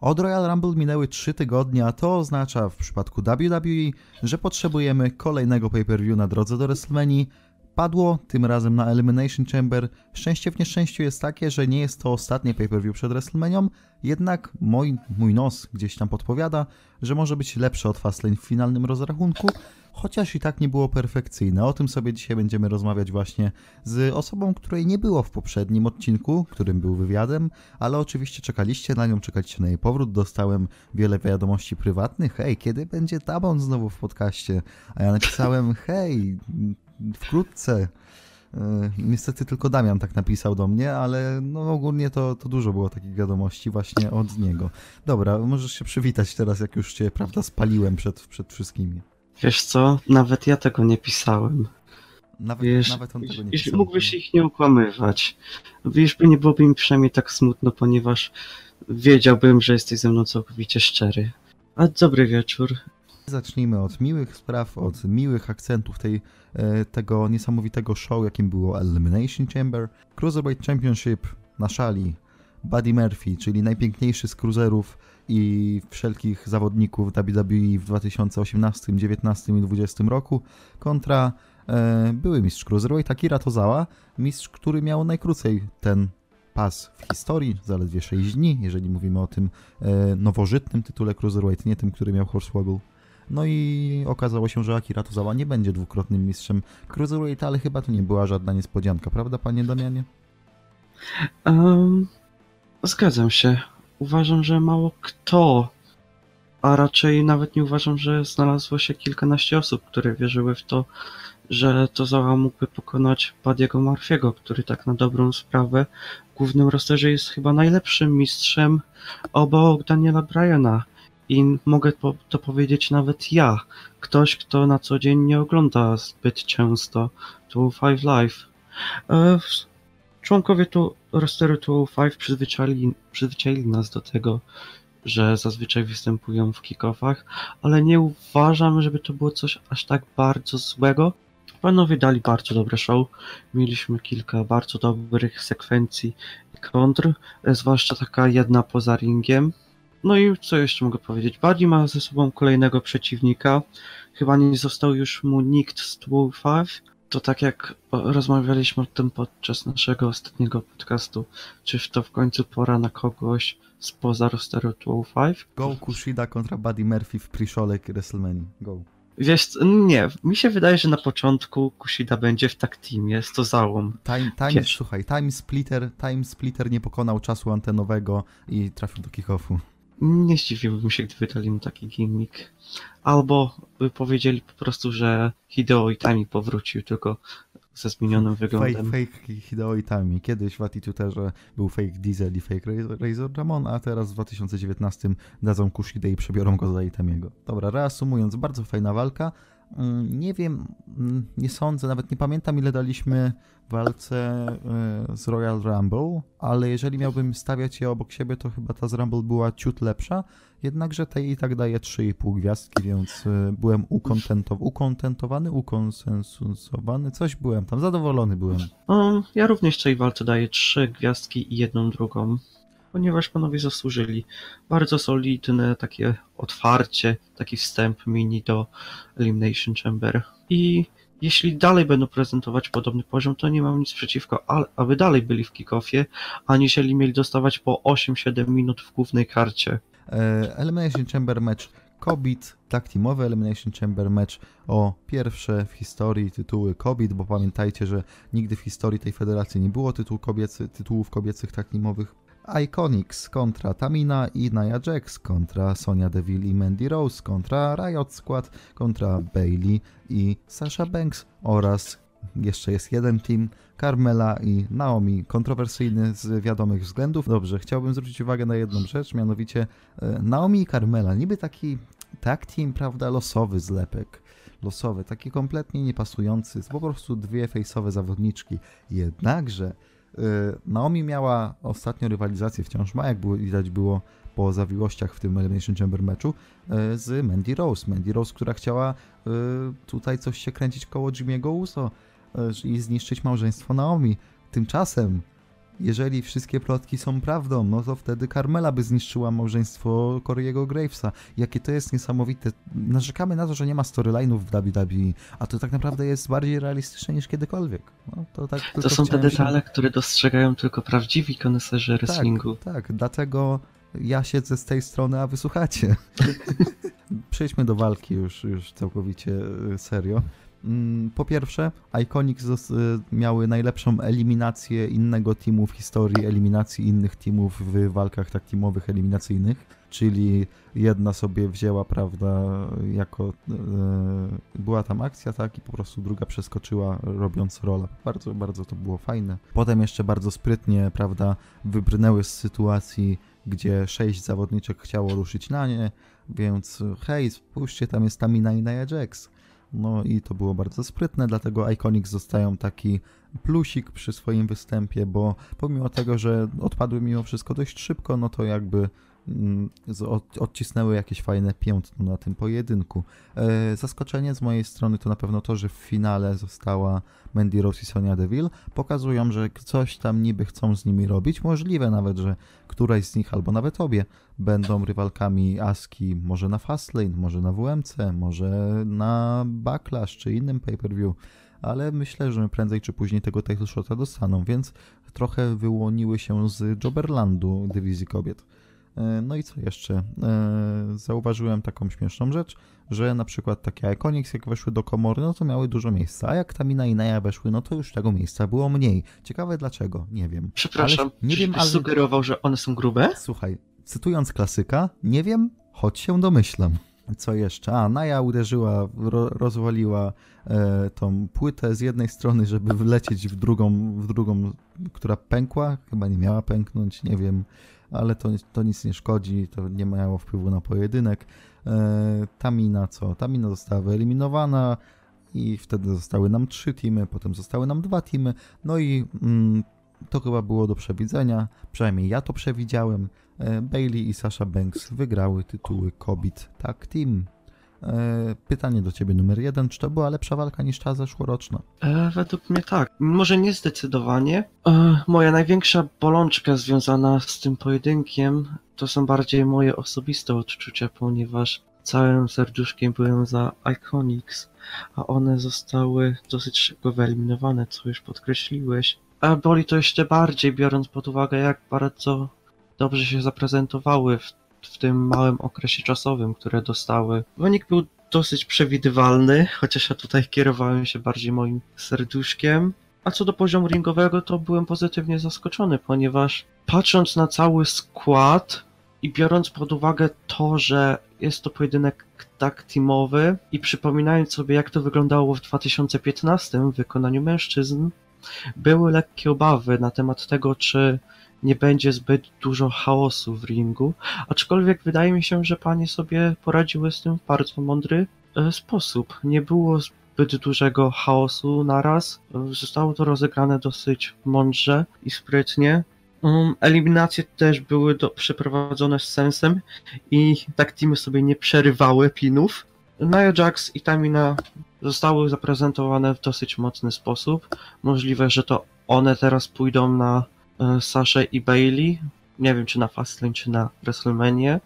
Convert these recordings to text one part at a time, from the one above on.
Od Royal Rumble minęły 3 tygodnie, a to oznacza w przypadku WWE, że potrzebujemy kolejnego pay-per-view na drodze do WrestleMania. Padło tym razem na Elimination Chamber. Szczęście w nieszczęściu jest takie, że nie jest to ostatnie pay-per-view przed WrestleManią, jednak mój, mój nos gdzieś tam podpowiada, że może być lepsze od Fastlane w finalnym rozrachunku, chociaż i tak nie było perfekcyjne. O tym sobie dzisiaj będziemy rozmawiać właśnie z osobą, której nie było w poprzednim odcinku, którym był wywiadem, ale oczywiście czekaliście na nią, czekaliście na jej powrót. Dostałem wiele wiadomości prywatnych. Hej, kiedy będzie Tabon znowu w podcaście? A ja napisałem, hej, wkrótce. E, Niestety tylko Damian tak napisał do mnie, ale no ogólnie to, to dużo było takich wiadomości właśnie od niego. Dobra, możesz się przywitać teraz, jak już cię, prawda, spaliłem przed, przed wszystkimi. Wiesz co, nawet ja tego nie pisałem. Nawet, Wiesz, nawet on tego nie pisał. mógłbyś ich nie okłamywać. Wiesz, by nie byłoby mi przynajmniej tak smutno, ponieważ wiedziałbym, że jesteś ze mną całkowicie szczery. A dobry wieczór. Zacznijmy od miłych spraw, od miłych akcentów tej, e, tego niesamowitego show, jakim było Elimination Chamber. Cruiserweight Championship na szali Buddy Murphy, czyli najpiękniejszy z cruiserów i wszelkich zawodników WWE w 2018, 2019 i 2020 roku kontra e, były mistrz Cruiserweight Akira Tozawa, mistrz, który miał najkrócej ten pas w historii, zaledwie 6 dni, jeżeli mówimy o tym e, nowożytnym tytule Cruiserweight, nie tym, który miał Hornswoggle. No i okazało się, że Akira Tozawa nie będzie dwukrotnym mistrzem Cruiserweight, ale chyba to nie była żadna niespodzianka, prawda panie Damianie? Um, zgadzam się. Uważam, że mało kto, a raczej nawet nie uważam, że znalazło się kilkanaście osób, które wierzyły w to, że Tozawa mógłby pokonać Badiego Marfiego, który tak na dobrą sprawę w głównym rosterze jest chyba najlepszym mistrzem obok Daniela Bryana. I mogę to powiedzieć nawet ja, ktoś, kto na co dzień nie ogląda zbyt często 205 Live. E, członkowie tu rosteru 205 przyzwyczaili, przyzwyczaili nas do tego, że zazwyczaj występują w kickoffach, ale nie uważam, żeby to było coś aż tak bardzo złego. Panowie dali bardzo dobre show. Mieliśmy kilka bardzo dobrych sekwencji kontr, e, zwłaszcza taka jedna poza ringiem. No i co jeszcze mogę powiedzieć? Buddy ma ze sobą kolejnego przeciwnika. Chyba nie został już mu nikt z 205. To tak jak rozmawialiśmy o tym podczas naszego ostatniego podcastu, czy to w końcu pora na kogoś spoza rosteru 205? Go Kushida kontra Buddy Murphy w pre-show'le WrestleMania. Go. Wiesz, nie, mi się wydaje, że na początku Kushida będzie w tak teamie, jest to załom. Time, time, Wiesz. słuchaj, Time Splitter, Time Splitter nie pokonał czasu antenowego i trafił do kick-offu. Nie zdziwiłbym się, gdyby dali mu taki gimmick. Albo by powiedzieli po prostu, że Hideo Itami powrócił, tylko ze zmienionym Fake, wyglądem. fake Hideo Itami. Kiedyś w Attitude'erze był fake Diesel i fake Razor- Ramon, a teraz w 2019 dadzą Kushidę i przebiorą go za Itamiego. Dobra, reasumując, bardzo fajna walka. Mm, Nie wiem, mm, nie sądzę, nawet nie pamiętam ile daliśmy walce y, z Royal Rumble, ale jeżeli miałbym stawiać je obok siebie, to chyba ta z Rumble była ciut lepsza, jednakże tej i tak daje 3,5 gwiazdki, więc y, byłem ukontentow- ukontentowany, ukonsensowany, coś byłem tam, zadowolony byłem. Ja również tej walce daję trzy gwiazdki i jedną drugą, ponieważ panowie zasłużyli. Bardzo solidne takie otwarcie, taki wstęp mini do Elimination Chamber. I jeśli dalej będą prezentować podobny poziom, to nie mam nic przeciwko, aby dalej byli w kickoffie, aniżeli mieli dostawać po 8-7 minut w głównej karcie. E, Elimination Chamber match Kobit, tak teamowy Elimination Chamber match o pierwsze w historii tytuły Kobit, bo pamiętajcie, że nigdy w historii tej federacji nie było kobiecy, tytułów kobiecych tak teamowych. Iconics kontra Tamina i Nia Jax kontra Sonia Deville i Mandy Rose kontra Riot Squad kontra Bailey i Sasha Banks oraz jeszcze jest jeden team, Carmela i Naomi, kontrowersyjny z wiadomych względów. Dobrze, chciałbym zwrócić uwagę na jedną rzecz, mianowicie e, Naomi i Carmela, niby taki tag team, prawda, losowy zlepek, losowy, taki kompletnie niepasujący, po prostu dwie fejsowe zawodniczki. Jednakże Naomi miała ostatnio rywalizację, wciąż ma, jak było, widać było po zawiłościach w tym Elimination Chamber meczu, e, z Mandy Rose. Mandy Rose, która chciała e, tutaj coś się kręcić koło Jimmy'ego Uso i zniszczyć małżeństwo Naomi. Tymczasem jeżeli wszystkie plotki są prawdą, no to wtedy Carmela by zniszczyła małżeństwo Corey'ego Gravesa. Jakie to jest niesamowite. Narzekamy na to, że nie ma storyline'ów w WWE, a to tak naprawdę jest bardziej realistyczne niż kiedykolwiek. No, to tak To są te chciałem się- detale, które dostrzegają tylko prawdziwi koneserzy wrestlingu. Tak, tak, dlatego ja siedzę z tej strony, a wy słuchacie. Przejdźmy do walki już, już całkowicie y, serio. Mm, Po pierwsze, Iconics y, miały najlepszą eliminację innego teamu w historii eliminacji innych teamów w walkach tak teamowych eliminacyjnych, czyli jedna sobie wzięła, prawda, jako y, była tam akcja, tak, i po prostu druga przeskoczyła robiąc rola. Bardzo, bardzo to było fajne. Potem jeszcze bardzo sprytnie, prawda, wybrnęły z sytuacji, gdzie sześć zawodniczek chciało ruszyć na nie, więc hej, spójrzcie, tam jest Tamina i Nia Jax. No i to było bardzo sprytne, dlatego Iconics dostają taki plusik przy swoim występie, bo pomimo tego, że odpadły mimo wszystko dość szybko, no to jakby odcisnęły jakieś fajne piętno na tym pojedynku. E, zaskoczenie z mojej strony to na pewno to, że w finale została Mandy Rose i Sonia Deville. Pokazują, że coś tam niby chcą z nimi robić. Możliwe nawet, że któraś z nich albo nawet obie będą rywalkami Aski, może na Fastlane, może na WMC, może na Backlash czy innym pay-per-view, ale myślę, że prędzej czy później tego title shota dostaną, więc trochę wyłoniły się z Jobberlandu dywizji kobiet. E, No i co jeszcze? E, Zauważyłem taką śmieszną rzecz, że na przykład takie Iconics jak weszły do komory, no to miały dużo miejsca, a jak Tamina i Naya weszły, no to już tego miejsca było mniej. Ciekawe dlaczego, nie wiem. Przepraszam, Ale nie wiem, ale- sugerował, że one są grube? Słuchaj, cytując klasyka, nie wiem, choć się domyślam. Co jeszcze? A, Naja uderzyła, ro, rozwaliła e, tą płytę z jednej strony, żeby wlecieć w drugą, w drugą, która pękła. Chyba nie miała pęknąć, nie wiem, ale to, to nic nie szkodzi, to nie miało wpływu na pojedynek. E, Tamina co? Tamina została wyeliminowana i wtedy zostały nam trzy teamy, potem zostały nam dwa teamy, no i mm, to chyba było do przewidzenia, przynajmniej ja to przewidziałem. E, Bailey i Sasha Banks wygrały tytuły Kobiet Tag Team. E, Pytanie do ciebie numer jeden, czy to była lepsza walka niż ta zeszłoroczna? E, według mnie tak. Może nie zdecydowanie. E, moja największa bolączka związana z tym pojedynkiem to są bardziej moje osobiste odczucia, ponieważ całym serduszkiem byłem za Iconics, a one zostały dosyć szybko wyeliminowane, co już podkreśliłeś. A boli to jeszcze bardziej, biorąc pod uwagę, jak bardzo dobrze się zaprezentowały w, w tym małym okresie czasowym, które dostały. Wynik był dosyć przewidywalny, chociaż ja tutaj kierowałem się bardziej moim serduszkiem. A co do poziomu ringowego, to byłem pozytywnie zaskoczony, ponieważ patrząc na cały skład i biorąc pod uwagę to, że jest to pojedynek tak teamowy i przypominając sobie, jak to wyglądało w 2015 w wykonaniu mężczyzn, były lekkie obawy na temat tego, czy nie będzie zbyt dużo chaosu w ringu, aczkolwiek wydaje mi się, że panie sobie poradziły z tym w bardzo mądry e, sposób. Nie było zbyt dużego chaosu naraz. Zostało to rozegrane dosyć mądrze i sprytnie. Um, eliminacje też były do, przeprowadzone z sensem i tak teamy sobie nie przerywały pinów. Nia Jax i Tamina zostały zaprezentowane w dosyć mocny sposób. Możliwe, że to one teraz pójdą na Saszę i Bailey. Nie wiem, czy na Fastlane, czy na WrestleMania.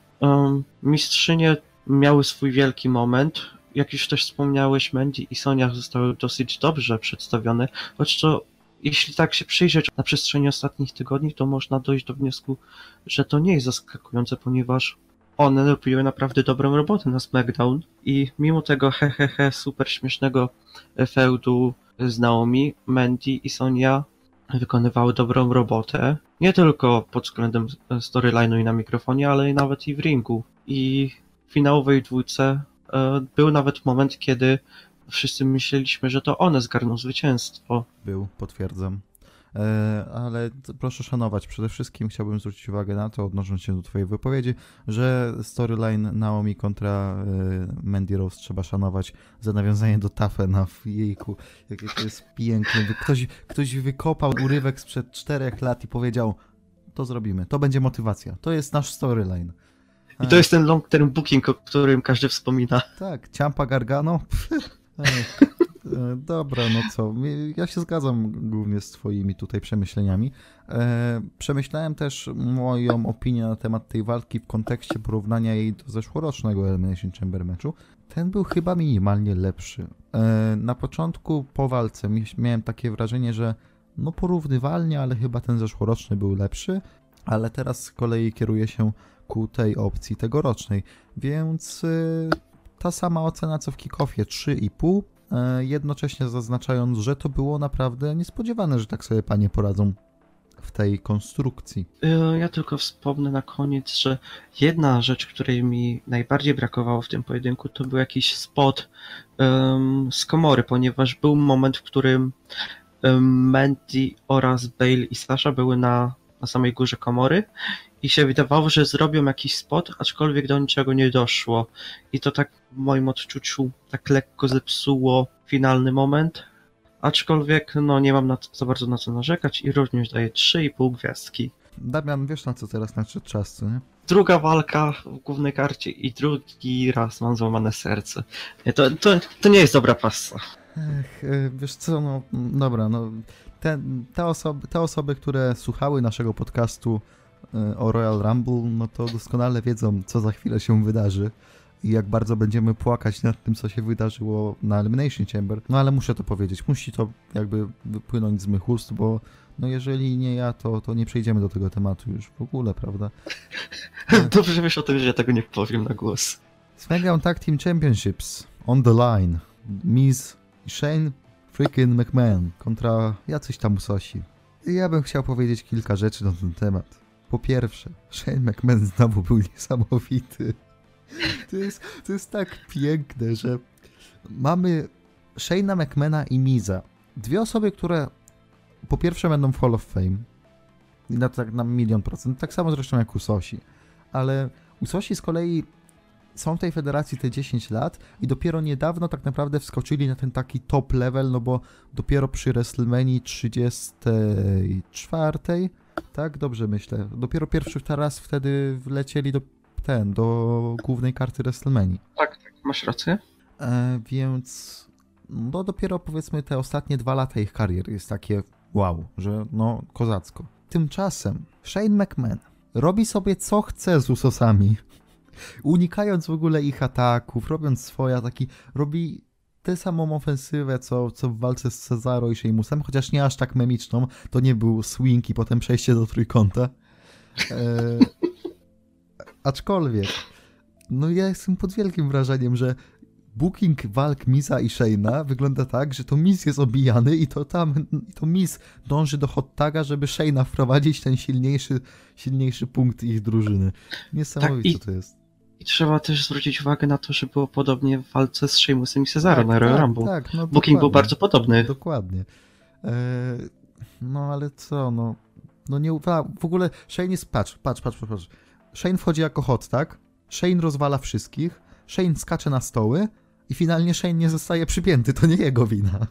Mistrzynie miały swój wielki moment. Jak już też wspomniałeś, Mandy i Sonia zostały dosyć dobrze przedstawione, choć to jeśli tak się przyjrzeć na przestrzeni ostatnich tygodni, to można dojść do wniosku, że to nie jest zaskakujące, ponieważ one robiły naprawdę dobrą robotę na SmackDown i mimo tego he he he super śmiesznego feudu z Naomi, Mandy i Sonia wykonywały dobrą robotę. Nie tylko pod względem storyline'u i na mikrofonie, ale i nawet i w ringu. I w finałowej dwójce e, był nawet moment, kiedy wszyscy myśleliśmy, że to one zgarną zwycięstwo. Był, potwierdzam. E, ale proszę szanować, przede wszystkim chciałbym zwrócić uwagę na to, odnosząc się do twojej wypowiedzi, że storyline Naomi kontra e, Mandy Rose trzeba szanować za nawiązanie do Tafena w jejku. Jakie to jest piękne. Ktoś, ktoś wykopał urywek sprzed czterech lat i powiedział, to zrobimy, to będzie motywacja, to jest nasz storyline. I to jest ten long term booking, o którym każdy wspomina. Tak, Ciampa Gargano. E, Dobra, no co, ja się zgadzam głównie z twoimi tutaj przemyśleniami. E, przemyślałem też moją opinię na temat tej walki w kontekście porównania jej do zeszłorocznego Elimination Chamber meczu. Ten był chyba minimalnie lepszy. E, na początku po walce mi- miałem takie wrażenie, że no porównywalnie, ale chyba ten zeszłoroczny był lepszy, ale teraz z kolei kieruję się ku tej opcji tegorocznej, więc e, ta sama ocena co w kickoffie 3,5 e, jednocześnie zaznaczając, że to było naprawdę niespodziewane, że tak sobie panie poradzą w tej konstrukcji. E, Ja tylko wspomnę na koniec, że jedna rzecz, której mi najbardziej brakowało w tym pojedynku, to był jakiś spot em, z komory, ponieważ był moment, w którym um, Mandy oraz Bale i Sasha były na, na samej górze komory i się wydawało, że zrobią jakiś spot, aczkolwiek do niczego nie doszło. I to tak w moim odczuciu tak lekko zepsuło finalny moment. Aczkolwiek no nie mam na, za bardzo na co narzekać i również daję 3,5 gwiazdki. Damian, wiesz na co teraz nadszedł czas, co nie? Druga walka w głównej karcie i drugi raz mam złamane serce. Nie, To, to, to nie jest dobra pasa. Ech, e, wiesz co, no dobra, no te, te, osoby, te osoby, które słuchały naszego podcastu o Royal Rumble, no to doskonale wiedzą, co za chwilę się wydarzy i jak bardzo będziemy płakać nad tym, co się wydarzyło na Elimination Chamber. No ale muszę to powiedzieć, musi to jakby wypłynąć z mych ust, bo no jeżeli nie ja, to, to nie przejdziemy do tego tematu już w ogóle, prawda? Dobrze wiesz o tym, że ja tego nie powiem na głos. SmackDown Tag Team Championships on the line. Miz i Shane freaking McMahon kontra jacyś tam usosi. I Ja bym chciał powiedzieć kilka rzeczy na ten temat. Po pierwsze, Shane McMahon znowu był niesamowity. To jest, to jest tak piękne, że mamy Shane'a McMahona i Miza. Dwie osoby, które po pierwsze będą w Hall of Fame. I na, tak na milion procent. Tak samo zresztą jak Usosi. Ale Usosi z kolei są w tej federacji te 10 lat i dopiero niedawno tak naprawdę wskoczyli na ten taki top level, no bo dopiero przy WrestleMania 34, tak? Dobrze myślę. Dopiero pierwszy raz wtedy wlecieli do ten, do głównej karty WrestleMania. Tak, tak, masz rację. E, więc no dopiero powiedzmy te ostatnie dwa lata ich karier jest takie wow, że no kozacko. Tymczasem Shane McMahon robi sobie co chce z Usosami, unikając w ogóle ich ataków, robiąc swoje taki, robi tę samą ofensywę, co, co w walce z Cezaro i Sheamusem, chociaż nie aż tak memiczną, to nie był swing i potem przejście do trójkąta. E, aczkolwiek, no ja jestem pod wielkim wrażeniem, że booking walk Miza i Shayna wygląda tak, że to Miz jest obijany i to tam, i to Miz dąży do hot taga, żeby Shayna wprowadzić ten silniejszy, silniejszy punkt ich drużyny. Niesamowite Tak, i- to jest. I trzeba też zwrócić uwagę na to, że było podobnie w walce z Sheamusem i Cezaro na Royal Rumble. tak, no Booking był bardzo podobny. Dokładnie. E, no ale co, no. No nie. W ogóle Shane jest. Patrz, patrz, patrz, patrz. Shane wchodzi jako hot, tak? Shane rozwala wszystkich. Shane skacze na stoły. I finalnie Shane nie zostaje przypięty. To nie jego wina.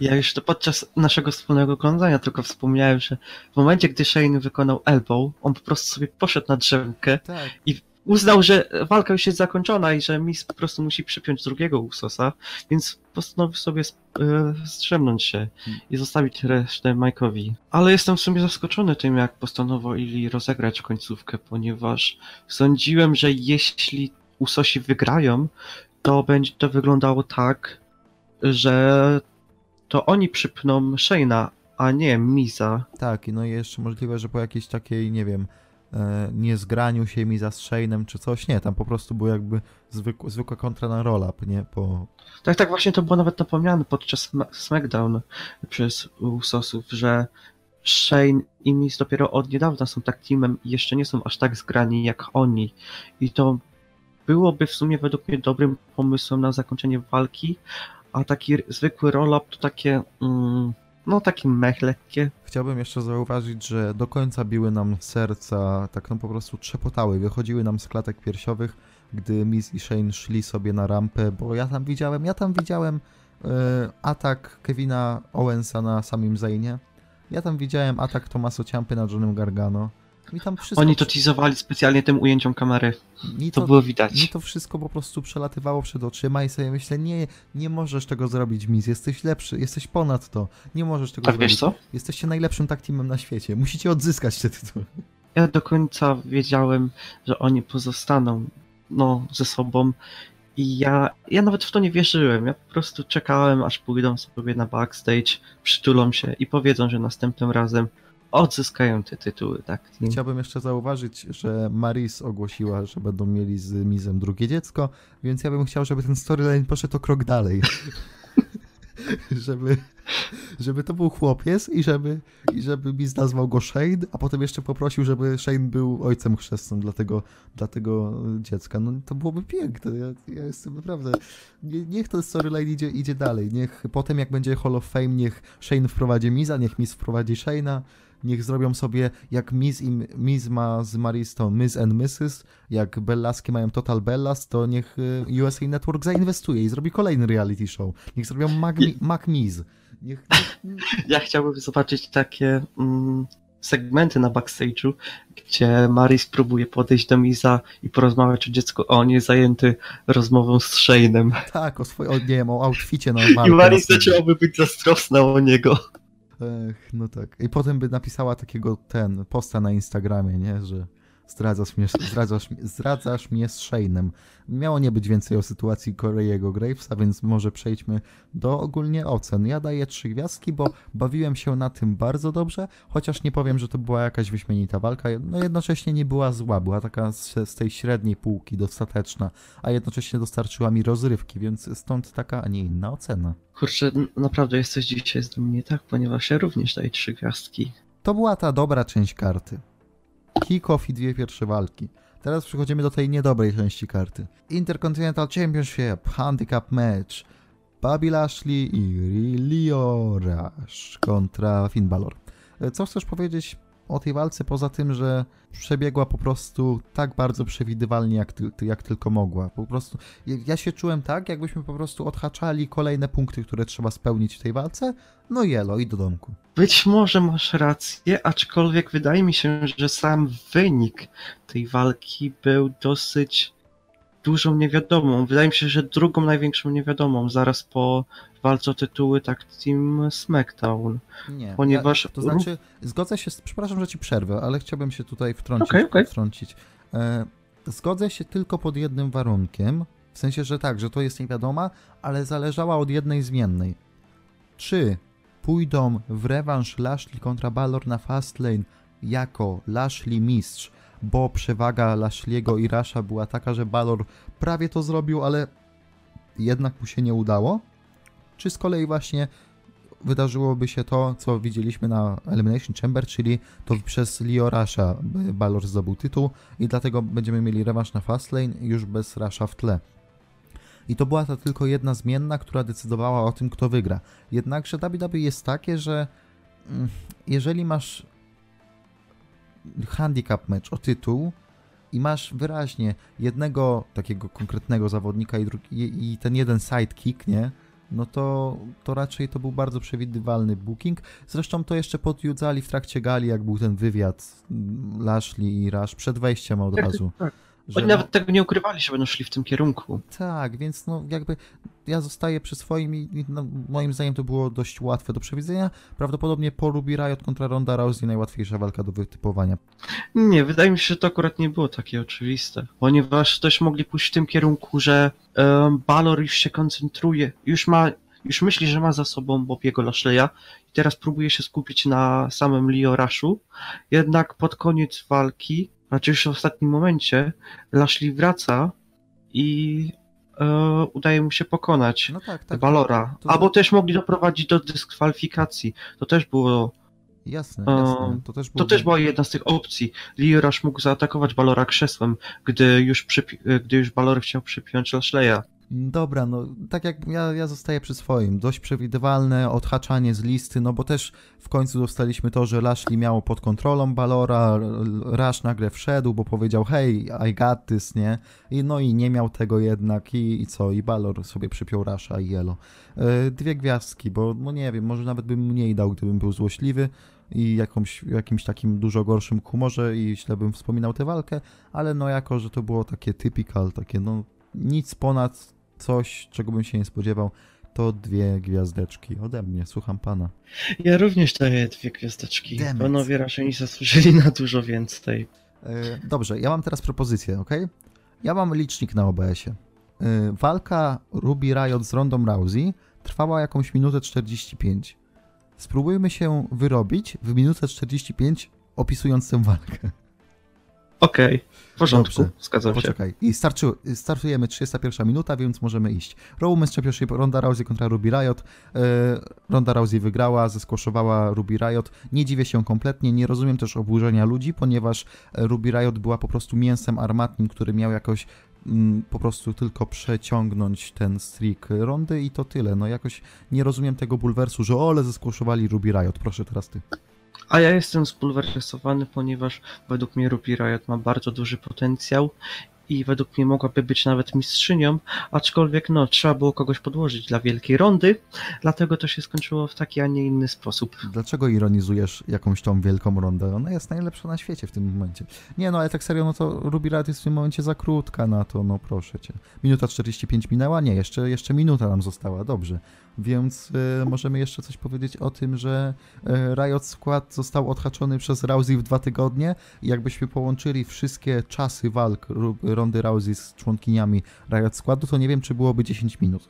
Ja już to podczas naszego wspólnego oglądania tylko wspomniałem, że w momencie, gdy Shane wykonał elbow, on po prostu sobie poszedł na drzemkę, Tak. Uznał, że walka już jest zakończona i że Miz po prostu musi przypiąć drugiego Usosa, więc postanowił sobie e, strzemnąć się i zostawić resztę Mike'owi. Ale jestem w sumie zaskoczony tym, jak postanowili rozegrać końcówkę, ponieważ sądziłem, że jeśli Usosi wygrają, to będzie to wyglądało tak, że to oni przypną Shane'a, a nie Miza. Tak, no i jeszcze możliwe, że po jakiejś takiej, nie wiem, e, niezgraniu się mi za Shane'em czy coś. Nie, tam po prostu był jakby zwykła, zwykła kontra na roll-up, nie? Po, Tak, tak właśnie to było nawet napomniane podczas Sma- SmackDown przez Usosów, że Shane i Miz dopiero od niedawna są tak teamem i jeszcze nie są aż tak zgrani jak oni. I to byłoby w sumie według mnie dobrym pomysłem na zakończenie walki, a taki zwykły roll-up to takie, mm, no takie mech lekkie. Chciałbym jeszcze zauważyć, że do końca biły nam serca, tak no po prostu trzepotały, wychodziły nam z klatek piersiowych, gdy Miz i Shane szli sobie na rampę, bo ja tam widziałem, ja tam widziałem e, atak Kevina Owensa na samym Zainie, ja tam widziałem atak Tomaso Ciampy na Johnem Gargano, Mi tam wszystko, Oni to teasowali specjalnie tym ujęciom kamery. mi To to, było mi widać. to wszystko po prostu przelatywało przed oczyma i sobie myślę, nie, nie możesz tego zrobić, Miz, jesteś lepszy, jesteś ponad to, nie możesz tego A zrobić. wiesz co? Jesteście najlepszym tak teamem na świecie, musicie odzyskać te tytuły. Ja do końca wiedziałem, że oni pozostaną no, ze sobą i ja, ja nawet w to nie wierzyłem. Ja po prostu czekałem, aż pójdą sobie na backstage, przytulą się i powiedzą, że następnym razem odzyskają te tytuły, tak? Chciałbym jeszcze zauważyć, że Maris ogłosiła, że będą mieli z Mizem drugie dziecko, więc ja bym chciał, żeby ten storyline poszedł o krok dalej. żeby, żeby to był chłopiec i żeby, i żeby Miz nazwał go Shane, a potem jeszcze poprosił, żeby Shane był ojcem chrzestnym dla tego, dla tego dziecka. No to byłoby piękne. Ja, ja jestem naprawdę... Nie, niech ten storyline idzie, idzie dalej. Niech potem jak będzie Hall of Fame, niech Shane wprowadzi Miza, niech Miz wprowadzi Shane'a. Niech zrobią sobie, jak Miz, i, Miz ma z Maristą Miz and Mrs., jak Bellaski mają Total Bellas, to niech y, USA Network zainwestuje i zrobi kolejny reality show. Niech zrobią Mac, Mac Miz. Niech, niech, Ja chciałbym zobaczyć takie mm, segmenty na backstage'u, gdzie Maris próbuje podejść do Miza i porozmawiać o dziecku, a on jest zajęty rozmową z Shane'em. tak, o swoim, nie wiem, o outficie na I walkę następną. zaczęłaby być zazdrosna o niego. Ech, no tak. I potem by napisała takiego ten posta na Instagramie, nie, że zdradzasz mnie, zdradzasz, zdradzasz mnie z Shane'em. Miało nie być więcej o sytuacji Corey'ego Gravesa, więc może przejdźmy do ogólnie ocen. Ja daję trzy gwiazdki, bo bawiłem się na tym bardzo dobrze, chociaż nie powiem, że to była jakaś wyśmienita walka. No jednocześnie nie była zła, była taka z, z tej średniej półki dostateczna, a jednocześnie dostarczyła mi rozrywki, więc stąd taka, a nie inna ocena. Kurczę, naprawdę jesteś dzisiaj z nami nie tak, ponieważ ja również daję trzy gwiazdki. To była ta dobra część karty. Kick-off i dwie pierwsze walki. Teraz przechodzimy do tej niedobrej części karty. Intercontinental Championship Handicap Match. Bobby Lashley i Lio Rush kontra Finn Balor. E, Co chcesz powiedzieć o tej walce, poza tym, że przebiegła po prostu tak bardzo przewidywalnie, jak, ty, jak tylko mogła. Po prostu ja- się czułem tak, jakbyśmy po prostu odhaczali kolejne punkty, które trzeba spełnić w tej walce. No i elo, i do domku. Być może masz rację, aczkolwiek wydaje mi się, że sam wynik tej walki był dosyć dużą niewiadomą. Wydaje mi się, że drugą największą niewiadomą, zaraz po walce o tytuły Tag Team SmackDown. Nie. Ponieważ Ja, to znaczy, zgodzę się, z, przepraszam, że ci przerwę, ale chciałbym się tutaj wtrącić. Okej, okej. wtrącić. E, zgodzę się tylko pod jednym warunkiem, w sensie, że tak, że to jest niewiadoma, ale zależała od jednej zmiennej. Czy pójdą w rewanż Lashley kontra Balor na Fastlane jako Lashley mistrz, bo przewaga Lashley'ego i Rasha była taka, że Balor prawie to zrobił, ale jednak mu się nie udało? Czy z kolei właśnie wydarzyłoby się to, co widzieliśmy na Elimination Chamber, czyli to przez Leo Rasha Balor zdobył tytuł i dlatego będziemy mieli rewanż na Fastlane już bez Rasha w tle. I to była ta tylko jedna zmienna, która decydowała o tym, kto wygra. Jednakże WWE jest takie, że mm, jeżeli masz handicap mecz o tytuł i masz wyraźnie jednego takiego konkretnego zawodnika i, drugi, i ten jeden sidekick, nie? no to, to raczej to był bardzo przewidywalny booking. Zresztą to jeszcze podjudzali w trakcie gali, jak był ten wywiad Lashley i Rush przed wejściem od Tak, razu. tak. Że Oni nawet tego nie ukrywali, że będą szli w tym kierunku. tak, więc no jakby ja zostaję przy swoim i no, moim zdaniem to było dość łatwe do przewidzenia. Prawdopodobnie po Ruby Riot kontra Ronda Rousey najłatwiejsza walka do wytypowania. Nie, wydaje mi się, że to akurat nie było takie oczywiste, ponieważ też mogli pójść w tym kierunku, że em, Balor już się koncentruje, już ma, już myśli, że ma za sobą Bobiego Lashley'a i teraz próbuje się skupić na samym Leo Rushu, jednak pod koniec walki, znaczy już w ostatnim momencie, Lashley wraca i e, udaje mu się pokonać No tak, tak. Balora, to- albo też mogli doprowadzić do dyskwalifikacji, to też było Jasne, Um, jasne. To też, To było- też była jedna z tych opcji. Rush mógł zaatakować Balora krzesłem, gdy już, przypi- gdy już Balor chciał przypiąć Lashleya. Dobra, no tak jak ja, ja zostaję przy swoim. Dość przewidywalne odhaczanie z listy, no bo też w końcu dostaliśmy to, że Lashley miało pod kontrolą Balora, Rush nagle wszedł, bo powiedział hej, I got this, nie? I no i nie miał tego jednak i, i co? I Balor sobie przypiął Rasha i Yellow. Yy, dwie gwiazdki, bo no nie wiem, może nawet bym mniej dał, gdybym był złośliwy. i jakąś, jakimś takim dużo gorszym humorze i źle bym wspominał tę walkę, ale no jako, że to było takie typical, takie no nic ponad coś, czego bym się nie spodziewał, to dwie gwiazdeczki ode mnie, słucham pana. Ja również daję dwie gwiazdeczki. Damn it. Panowie raczej nie zasłużyli na dużo więcej. E, Dobrze, ja mam teraz propozycję, ok? Ja mam licznik na OBS-ie. E, Walka Ruby Riot z Rondą Rousey trwała jakąś minutę 45. Spróbujmy się wyrobić w minutę 45 opisując tę walkę. Okej, w porządku, Dobrze. zgadzam się. Poczekaj. I starczy, startujemy 31 minuta, więc możemy iść. Raw Women's Championship Ronda Rousey kontra Ruby Riot. E, Ronda Rousey wygrała, zeskłoszowała Ruby Riot. Nie dziwię się kompletnie, nie rozumiem też oburzenia ludzi, ponieważ e, Ruby Riot była po prostu mięsem armatnim, który miał jakoś mm, po prostu tylko przeciągnąć ten streak Rondy i to tyle. No jakoś nie rozumiem tego bulwersu, że ole zeskłoszowali Ruby Riot. Proszę teraz ty. A ja jestem spulweryzowany, ponieważ według mnie Ruby Riot ma bardzo duży potencjał i według mnie mogłaby być nawet mistrzynią, aczkolwiek no, trzeba było kogoś podłożyć dla wielkiej rondy, dlatego to się skończyło w taki, a nie inny sposób. Dlaczego ironizujesz jakąś tą wielką rondę? Ona jest najlepsza na świecie w tym momencie. Nie no, ale tak serio, no to Ruby Riot jest w tym momencie za krótka na to, no proszę cię. Minuta 45 minęła? Nie, jeszcze, jeszcze minuta nam została, dobrze. Więc y, możemy jeszcze coś powiedzieć o tym, że y, Riot Squad został odhaczony przez Rousey w dwa tygodnie i jakbyśmy połączyli wszystkie czasy walk Rondy Rousey z członkiniami Riot Squadu, to nie wiem, czy byłoby 10 minut.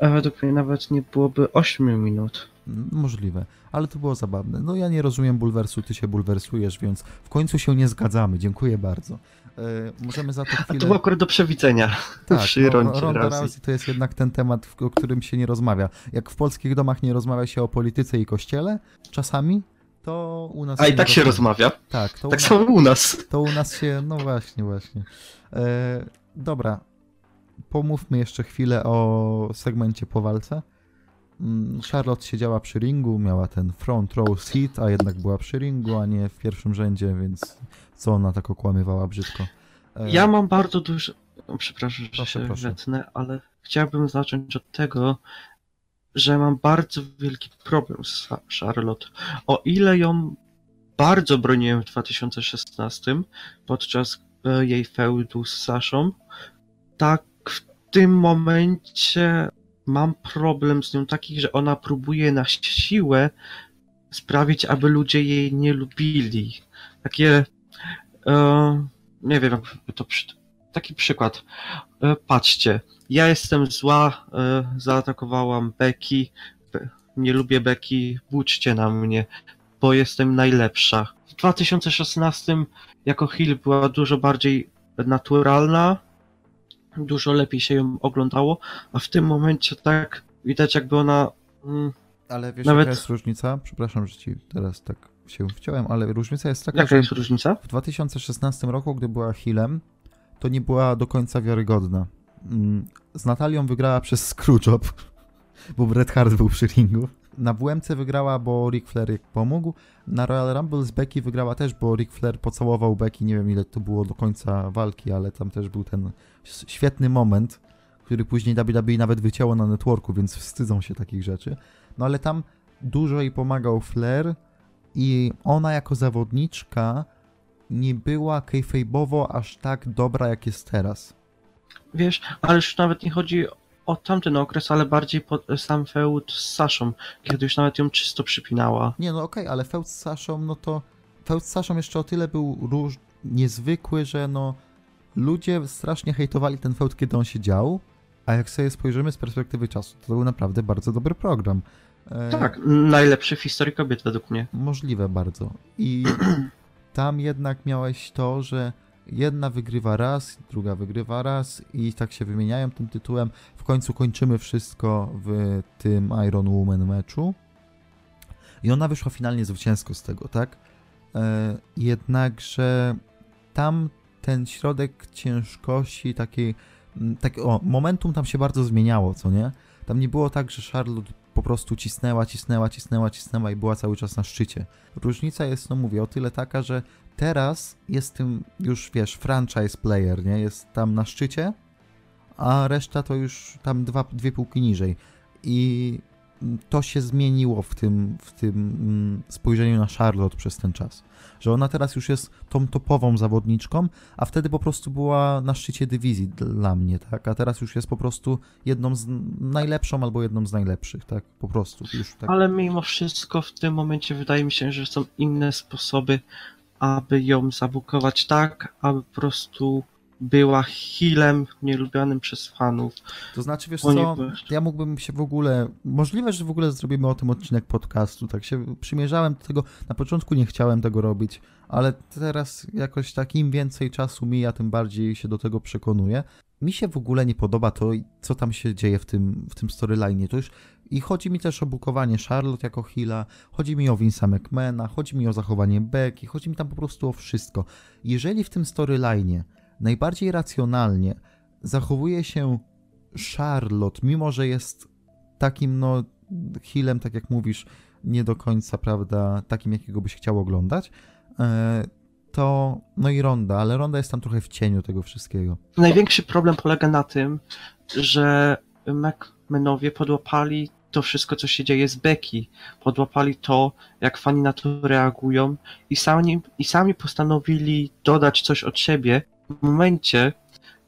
A według mnie nawet nie byłoby 8 minut. Mm, Możliwe, ale to było zabawne. No ja nie rozumiem bulwersu, ty się bulwersujesz, więc w końcu się nie zgadzamy. Dziękuję bardzo. E, możemy za to A chwilę... to było akurat do przewidzenia przy no, rondzie Ronda Rousey. To jest jednak ten temat, o którym się nie rozmawia. Jak w polskich domach nie rozmawia się o polityce i kościele, czasami, to u nas A i tak się rozmawia. Tak, to, Tak u, samo u nas. to u nas się, no właśnie, właśnie. E, dobra, pomówmy jeszcze chwilę o segmencie po walce. Mm, Charlotte siedziała przy ringu, miała ten front row seat, a jednak była przy ringu, a nie w pierwszym rzędzie, więc co ona tak okłamywała brzydko. E, Ja mam bardzo dużo. Przepraszam, że Proszę, się proszę. wetnę, ale chciałbym zacząć od tego, że mam bardzo wielki problem z Charlotte. O ile ją bardzo broniłem w 2016 podczas e, jej feudu z Saszą, tak w tym momencie mam problem z nią taki, że ona próbuje na siłę sprawić, aby ludzie jej nie lubili. Takie nie wiem, jakby to przy... taki przykład. E, Patrzcie, ja jestem zła, e, zaatakowałam Becky, Be- nie lubię Becky, włóczcie na mnie, bo jestem najlepsza. W 2016 jako Hill była dużo bardziej naturalna, dużo lepiej się ją oglądało, a w tym momencie tak widać jakby ona... Mm, Ale wiesz, Nawet- jaka jest różnica? Przepraszam, że ci teraz tak się wciąłem, ale różnica jest taka, jaka że jest różnica? w 2016 roku, gdy była healem, to nie była do końca wiarygodna. Mm, Z Natalią wygrała przez Screwjob, bo Bret Hart był przy ringu. Na WMC wygrała, bo Ric Flair jej pomógł. Na Royal Rumble z Becky wygrała też, bo Ric Flair pocałował Becky. Nie wiem ile to było do końca walki, ale tam też był ten świetny moment, który później WWE nawet wycięło na networku, więc wstydzą się takich rzeczy. No ale tam dużo jej pomagał Flair i ona jako zawodniczka nie była kayfabe'owo aż tak dobra, jak jest teraz. Wiesz, ale już nawet nie chodzi o tamten okres, ale bardziej pod sam feud z Saszą, kiedy już nawet ją czysto przypinała. Nie, no okej, ale feud z Saszą, no to feud z Saszą jeszcze o tyle był róż... niezwykły, że no ludzie strasznie hejtowali ten feud, kiedy on się dział, a jak sobie spojrzymy z perspektywy czasu, to był naprawdę bardzo dobry program. E, Tak, najlepszy w historii kobiet według mnie. Możliwe bardzo. I tam jednak miałeś to, że jedna wygrywa raz, druga wygrywa raz i tak się wymieniają tym tytułem. W końcu kończymy wszystko w tym Iron Woman meczu. I ona wyszła finalnie zwycięsko z tego, tak? E, jednakże tam ten środek ciężkości, takiej, tak, o, momentum tam się bardzo zmieniało, co nie? Tam nie było tak, że Charlotte po prostu cisnęła, cisnęła, cisnęła, cisnęła i była cały czas na szczycie. Różnica jest, no mówię, o tyle taka, że teraz jest tym już, wiesz, franchise player, nie? Jest tam na szczycie, a reszta to już tam dwa, dwie półki niżej. I to się zmieniło w tym, w tym mm, spojrzeniu na Charlotte przez ten czas. Że ona teraz już jest tą topową zawodniczką, a wtedy po prostu była na szczycie dywizji dla mnie, tak? A teraz już jest po prostu jedną z najlepszą albo jedną z najlepszych, tak? Po prostu. Już tak. Ale mimo wszystko w tym momencie wydaje mi się, że są inne sposoby, aby ją zabukować tak, aby po prostu była healem nielubianym przez fanów. To znaczy, wiesz co, ja mógłbym się w ogóle, możliwe, że w ogóle zrobimy o tym odcinek podcastu, tak się przymierzałem do tego, na początku nie chciałem tego robić, ale teraz jakoś tak im więcej czasu mija, tym bardziej się do tego przekonuję. Mi się w ogóle nie podoba to, co tam się dzieje w tym, w tym storyline'ie. To już i chodzi mi też o bukowanie Charlotte jako Hilla, chodzi mi o Vince'a McMahona, chodzi mi o zachowanie Becky, chodzi mi tam po prostu o wszystko. Jeżeli w tym storyline'ie najbardziej racjonalnie zachowuje się Charlotte, mimo że jest takim, no, healem, tak jak mówisz, nie do końca, prawda, takim, jakiego byś chciał oglądać, e, to, no i Ronda, ale Ronda jest tam trochę w cieniu tego wszystkiego. Największy problem polega na tym, że McMahanowie podłapali to wszystko, co się dzieje z Becky. Podłapali to, jak fani na to reagują i sami, i sami postanowili dodać coś od siebie momencie,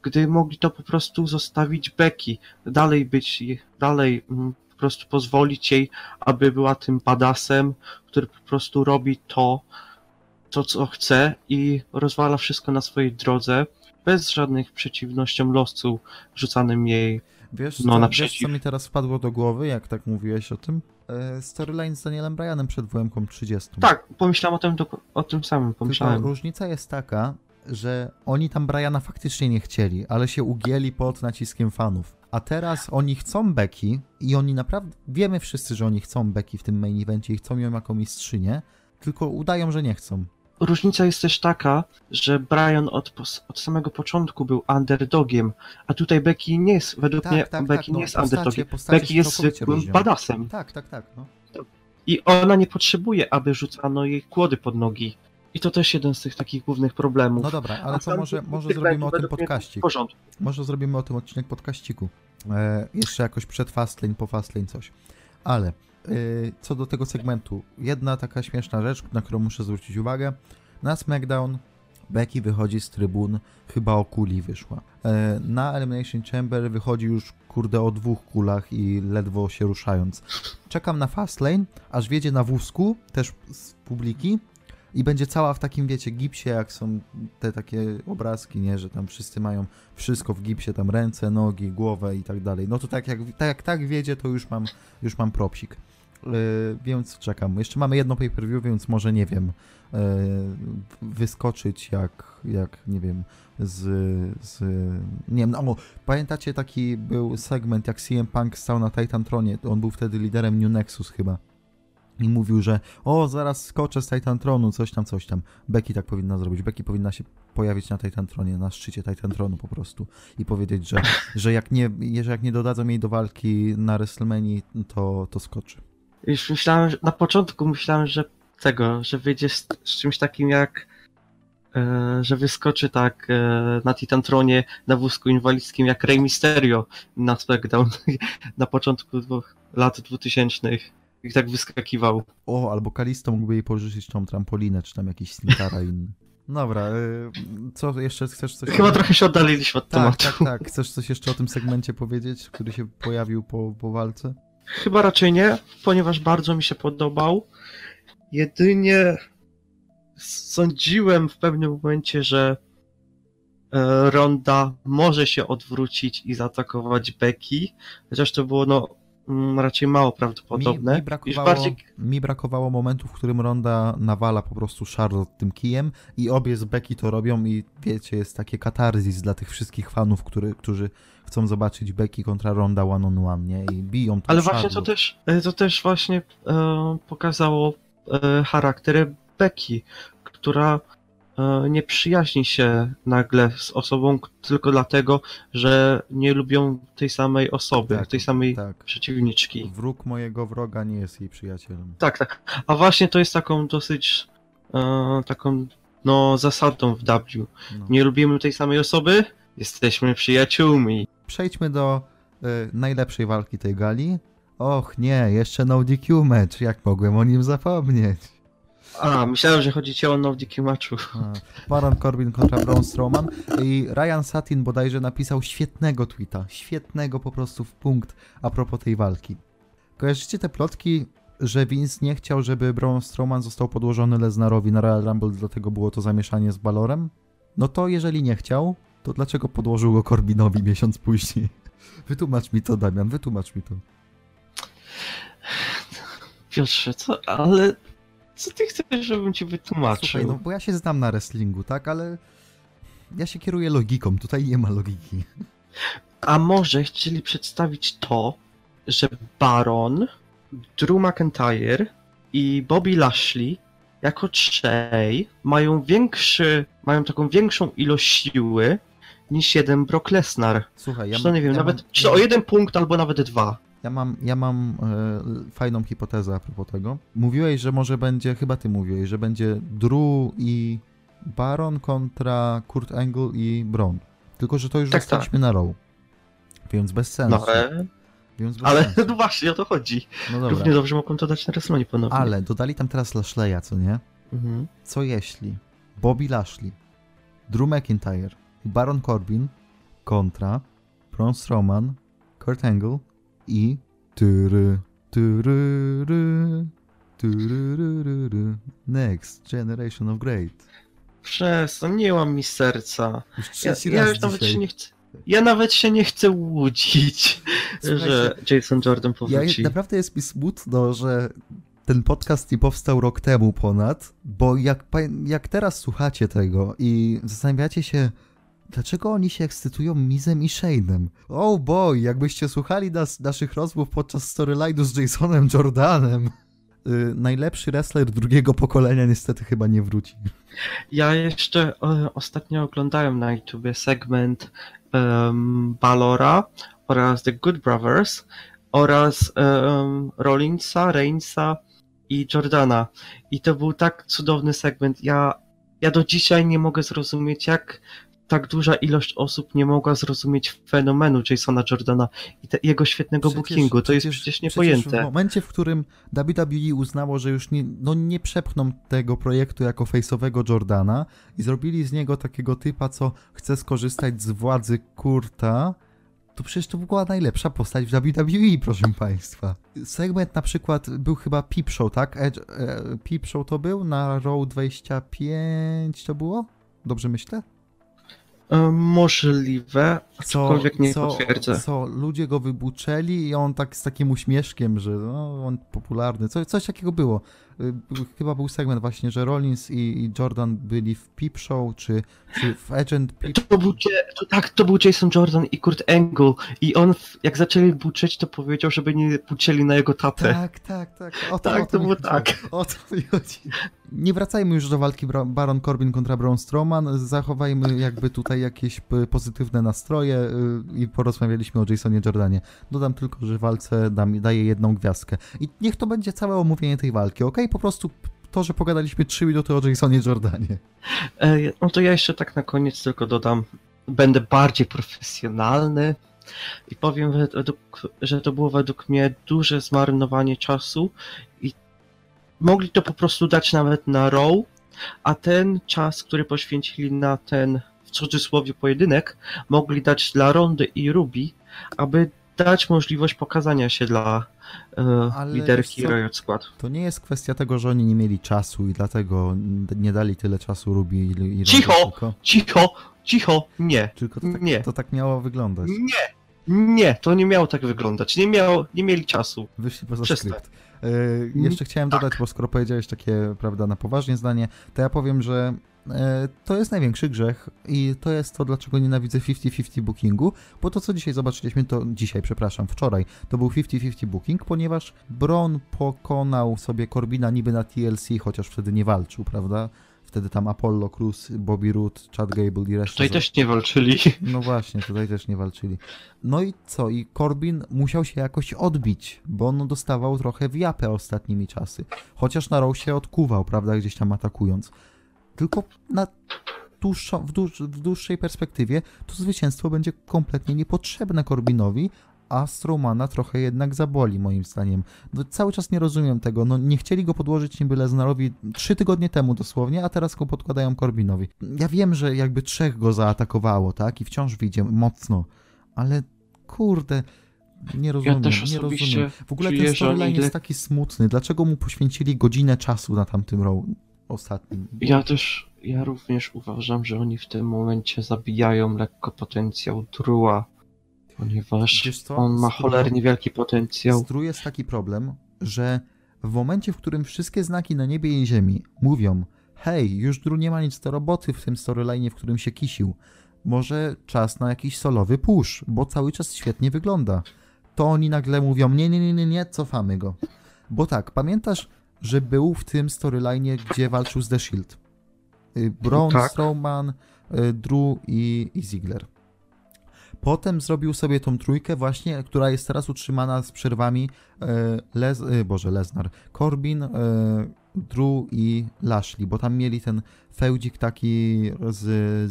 gdy mogli to po prostu zostawić Becky. Dalej być, dalej mm, po prostu pozwolić jej, aby była tym badasem, który po prostu robi to, to co chce i rozwala wszystko na swojej drodze bez żadnych przeciwnościom losu rzucanym jej. Wiesz, No, co, na wiesz, co mi teraz wpadło do głowy, jak tak mówiłeś o tym? E, storyline z Danielem Bryanem przed WM-ką 30. Tak, pomyślałem o tym, o tym samym, Tylko pomyślałem. różnica jest taka, że oni tam Briana faktycznie nie chcieli, ale się ugięli pod naciskiem fanów. A teraz oni chcą Becky i oni naprawdę, wiemy wszyscy, że oni chcą Becky w tym main evencie i chcą ją jako mistrzynię, tylko udają, że nie chcą. Różnica jest też taka, że Brian od, od samego początku był underdogiem, a tutaj Becky nie jest, według Tak, mnie tak, tak, Becky no, nie jest postacie- underdogiem. postacie Becky jest zwykłym badasem Tak, tak, tak. No. i ona nie potrzebuje, aby rzucano jej kłody pod nogi. I to też jeden z tych takich głównych problemów. no dobra, ale to może, może zrobimy o tym porządku. Może zrobimy o tym odcinek podkaściku. E, jeszcze jakoś przed Fastlane, po Fastlane coś. Ale e, co do tego segmentu, jedna taka śmieszna rzecz, na którą muszę zwrócić uwagę. Na SmackDown Becky wychodzi z trybun, chyba o kuli wyszła. E, na Elimination Chamber wychodzi już kurde o dwóch kulach i ledwo się ruszając. Czekam na Fastlane, aż wiedzie na wózku, też z publiki i będzie cała w takim, wiecie, gipsie, jak są te takie obrazki, nie, że tam wszyscy mają wszystko w gipsie, tam ręce, nogi, głowę i tak dalej. No to tak jak tak, jak tak wiedzie, to już mam, już mam propsik. Yy, więc czekam. Jeszcze mamy jedno pay-per-view, więc może nie wiem, yy, wyskoczyć jak, jak nie wiem, z, z nie wiem, no, pamiętacie taki był segment, jak CM Punk stał na Titantronie, on był wtedy liderem New Nexus chyba i mówił, że o, zaraz skoczę z Titantronu, coś tam, coś tam. Becky tak powinna zrobić. Becky powinna się pojawić na Titantronie, na szczycie Titantronu po prostu i powiedzieć, że, że jak, nie, jak nie dodadzą jej do walki na WrestleMania, to, to skoczy. Już myślałem, na początku myślałem, że tego, że wyjdzie z, z czymś takim jak e, że wyskoczy tak e, na Titantronie na wózku inwalidzkim jak Rey Mysterio na SmackDown na początku dwóch, lat 2000 i tak wyskakiwał. O, albo Kalisto mógłby jej pożyczyć tą trampolinę, czy tam jakiś Sintara inny. Dobra, y, co jeszcze chcesz coś... Chyba trochę się oddaliliśmy od tak, tematu. tak, tak. Chcesz coś jeszcze o tym segmencie powiedzieć, który się pojawił po, po walce? Chyba raczej nie, ponieważ bardzo mi się podobał. Jedynie sądziłem w pewnym momencie, że e, Ronda może się odwrócić i zaatakować Becky, chociaż to było no raczej mało prawdopodobne. Mi, mi, brakowało, bardziej mi brakowało momentu, w którym Ronda nawala po prostu Charlotte tym kijem i obie z Becky to robią i wiecie, jest takie katarzis dla tych wszystkich fanów, który, którzy chcą zobaczyć Becky kontra Ronda one on one, nie? I biją tą Ale właśnie to Charlotte. też, e, to też właśnie e, pokazało e, charakter Becky, która nie przyjaźni się nagle z osobą tylko dlatego, że nie lubią tej samej osoby, Tak, tej samej Tak. przeciwniczki. Wróg mojego wroga nie jest jej przyjacielem. Tak, tak. A właśnie to jest taką dosyć e, taką no zasadą w W. No. Nie lubimy tej samej osoby, jesteśmy przyjaciółmi. Przejdźmy do y, najlepszej walki tej gali. Och nie, jeszcze no DQ mecz, jak mogłem o nim zapomnieć? A, myślałem, że chodzi ci o no DQ matchu. A, Baron Corbin kontra Braun Strowman i Ryan Satin bodajże napisał świetnego tweeta, świetnego po prostu w punkt a propos tej walki. Kojarzycie te plotki, że Vince nie chciał, żeby Braun Strowman został podłożony Lesnarowi na Royal Rumble, dlatego było to zamieszanie z Balorem? No to jeżeli nie chciał, to dlaczego podłożył go Corbinowi miesiąc później? Wytłumacz mi to, Damian, wytłumacz mi to. Piotrze, co? Ale co ty chcesz, żebym ci wytłumaczył? Słuchaj, no bo ja się znam na wrestlingu, tak, ale ja się kieruję logiką, tutaj nie ma logiki. A może chcieli przedstawić to, że Baron, Drew McIntyre i Bobby Lashley jako trzej mają większy, mają taką większą ilość siły niż jeden Brock Lesnar. Słuchaj, ja, nie wiem, ja nawet mam, czy o jeden punkt albo nawet dwa. Ja mam, ja mam e, fajną hipotezę a propos tego. Mówiłeś, że może będzie, chyba ty mówiłeś, że będzie Drew i Baron kontra Kurt Angle i Braun. Tylko, że to już Tak, zostaliśmy na Raw. Więc bez sensu. No ale, Więc bez ale sensu. no właśnie o to chodzi. No dobra. Równie dobrze mogą to dać na WrestleMania ponownie. Ale dodali tam teraz Lashleya, co nie? Mhm. Co jeśli Bobby Lashley, Drew McIntyre i Baron Corbin kontra Braun Strowman, Kurt Angle i tyry, tyryry, tyryryryry. Next Generation of Great. Przestań, nie łam mi serca. Już Ja, ja już nawet dzisiaj. się nie chcę. Ja nawet się nie chcę łudzić, Słuchajcie, że Jason Jordan Ja, powróci. naprawdę jest mi smutno, że ten podcast nie powstał rok temu ponad, bo jak, jak teraz słuchacie tego i zastanawiacie się, dlaczego oni się ekscytują Mizem i Shane'em. Oh boy, jakbyście słuchali nas, naszych rozmów podczas storyline'u z Jasonem Jordanem. Y, najlepszy wrestler drugiego pokolenia niestety chyba nie wróci. Ja jeszcze e, ostatnio oglądałem na YouTubie segment em, Balora oraz The Good Brothers oraz em, Rollinsa, Reignsa i Jordana. I to był tak cudowny segment. Ja, ja do dzisiaj nie mogę zrozumieć, jak tak duża ilość osób nie mogła zrozumieć fenomenu Jasona Jordana i te, jego świetnego Przecież- bookingu. To jest przecież- przecież w niepojęte. momencie, w którym WWE uznało, że już nie, no nie przepchną tego projektu jako face'owego Jordana i zrobili z niego takiego typa, co chce skorzystać z władzy Kurta, to przecież to była najlepsza postać w WWE, proszę państwa. Segment na przykład był chyba Peep Show, tak? Edge, e, Peep Show to był? Na Row 25 to było? Dobrze myślę? E, Możliwe, co, aczkolwiek nie co, potwierdzę. co ludzie go wybuczeli i on tak z takim uśmieszkiem, że no, on popularny, co, coś takiego było. Y, Chyba był segment właśnie, że Rollins i, Jordan byli w Peep Show, czy, czy w Agent Peep To był, to, tak, to był Jason Jordan i Kurt Angle i on, jak zaczęli buczeć, to powiedział, żeby nie buczeli na jego tatę. Tak, tak, tak. O to, Tak, o to, to było tak. O to mi chodzi. Nie wracajmy już do walki Baron Corbin kontra Braun Strowman. Zachowajmy jakby tutaj jakieś p- pozytywne nastroje y, i porozmawialiśmy o Jasonie Jordanie. Dodam tylko, że walce dam, daję jedną gwiazdkę. I niech to będzie całe omówienie tej walki, ok? Po prostu to, że pogadaliśmy 3 minuty o Jasonie Jordanie. E, No to ja jeszcze tak na koniec tylko dodam, będę bardziej profesjonalny i powiem, że to było według mnie duże zmarnowanie czasu i mogli to po prostu dać nawet na row, a ten czas, który poświęcili na ten w cudzysłowie pojedynek, mogli dać dla Rondy i Ruby, aby dać możliwość pokazania się dla e, liderki? Riot Squad. To nie jest kwestia tego, że oni nie mieli czasu i dlatego nie dali tyle czasu Ruby i, i Cicho! Tylko, Cicho, cicho, nie. tylko to, tak, Nie. to tak miało wyglądać. Nie, nie, to nie miało tak wyglądać. Nie, miało, nie mieli czasu. Wyszli poza Przestań. skrypt. E, jeszcze chciałem tak. dodać, bo skoro powiedziałeś takie, prawda, na poważnie zdanie, to ja powiem, że e, to jest największy grzech i to jest to, dlaczego nienawidzę 50-50 bookingu, bo to, co dzisiaj zobaczyliśmy, to dzisiaj, przepraszam, wczoraj, to był 50-50 booking, ponieważ Bron pokonał sobie Corbina niby na TLC, chociaż wtedy nie walczył, prawda? Wtedy tam Apollo Cruz, Bobby Roode, Chad Gable i reszta. Tutaj też nie walczyli. no właśnie, tutaj też nie walczyli. No i co? I Corbin musiał się jakoś odbić, bo on dostawał trochę w japę ostatnimi czasy. Chociaż na Raw się odkuwał, prawda, gdzieś tam atakując. Tylko na dłuższą, w, dłuż, w dłuższej perspektywie to zwycięstwo będzie kompletnie niepotrzebne Corbinowi, a Strowmana trochę jednak zaboli, moim zdaniem. No, cały czas nie rozumiem tego. No, nie chcieli go podłożyć niby Lesnarowi trzy tygodnie temu dosłownie, a teraz go podkładają Corbinowi. Ja wiem, że jakby trzech go zaatakowało, tak? I wciąż wyjdzie mocno, ale kurde, nie rozumiem, też nie rozumiem. W ogóle czuję, ten storyline le- jest taki smutny. Dlaczego mu poświęcili godzinę czasu na tamtym row ostatnim? Ja też, ja również uważam, że oni w tym momencie zabijają lekko potencjał Drua, ponieważ on ma cholernie wielki potencjał. Drew jest taki problem, że w momencie, w którym wszystkie znaki na niebie i ziemi mówią hej, już Drew nie ma nic do roboty w tym storyline, w którym się kisił, może czas na jakiś solowy push, bo cały czas świetnie wygląda. To oni nagle mówią nie, nie, nie, nie, nie, cofamy go. Bo tak, pamiętasz, że był w tym storyline, gdzie walczył z The Shield? Y, Braun, Tak. Strowman, y, Drew i, i Ziggler. Potem zrobił sobie tą trójkę właśnie, która jest teraz utrzymana z przerwami e, Les, e, Boże, Lesnar, Corbin, e, Drew i Lashley, bo tam mieli ten feudzik taki z,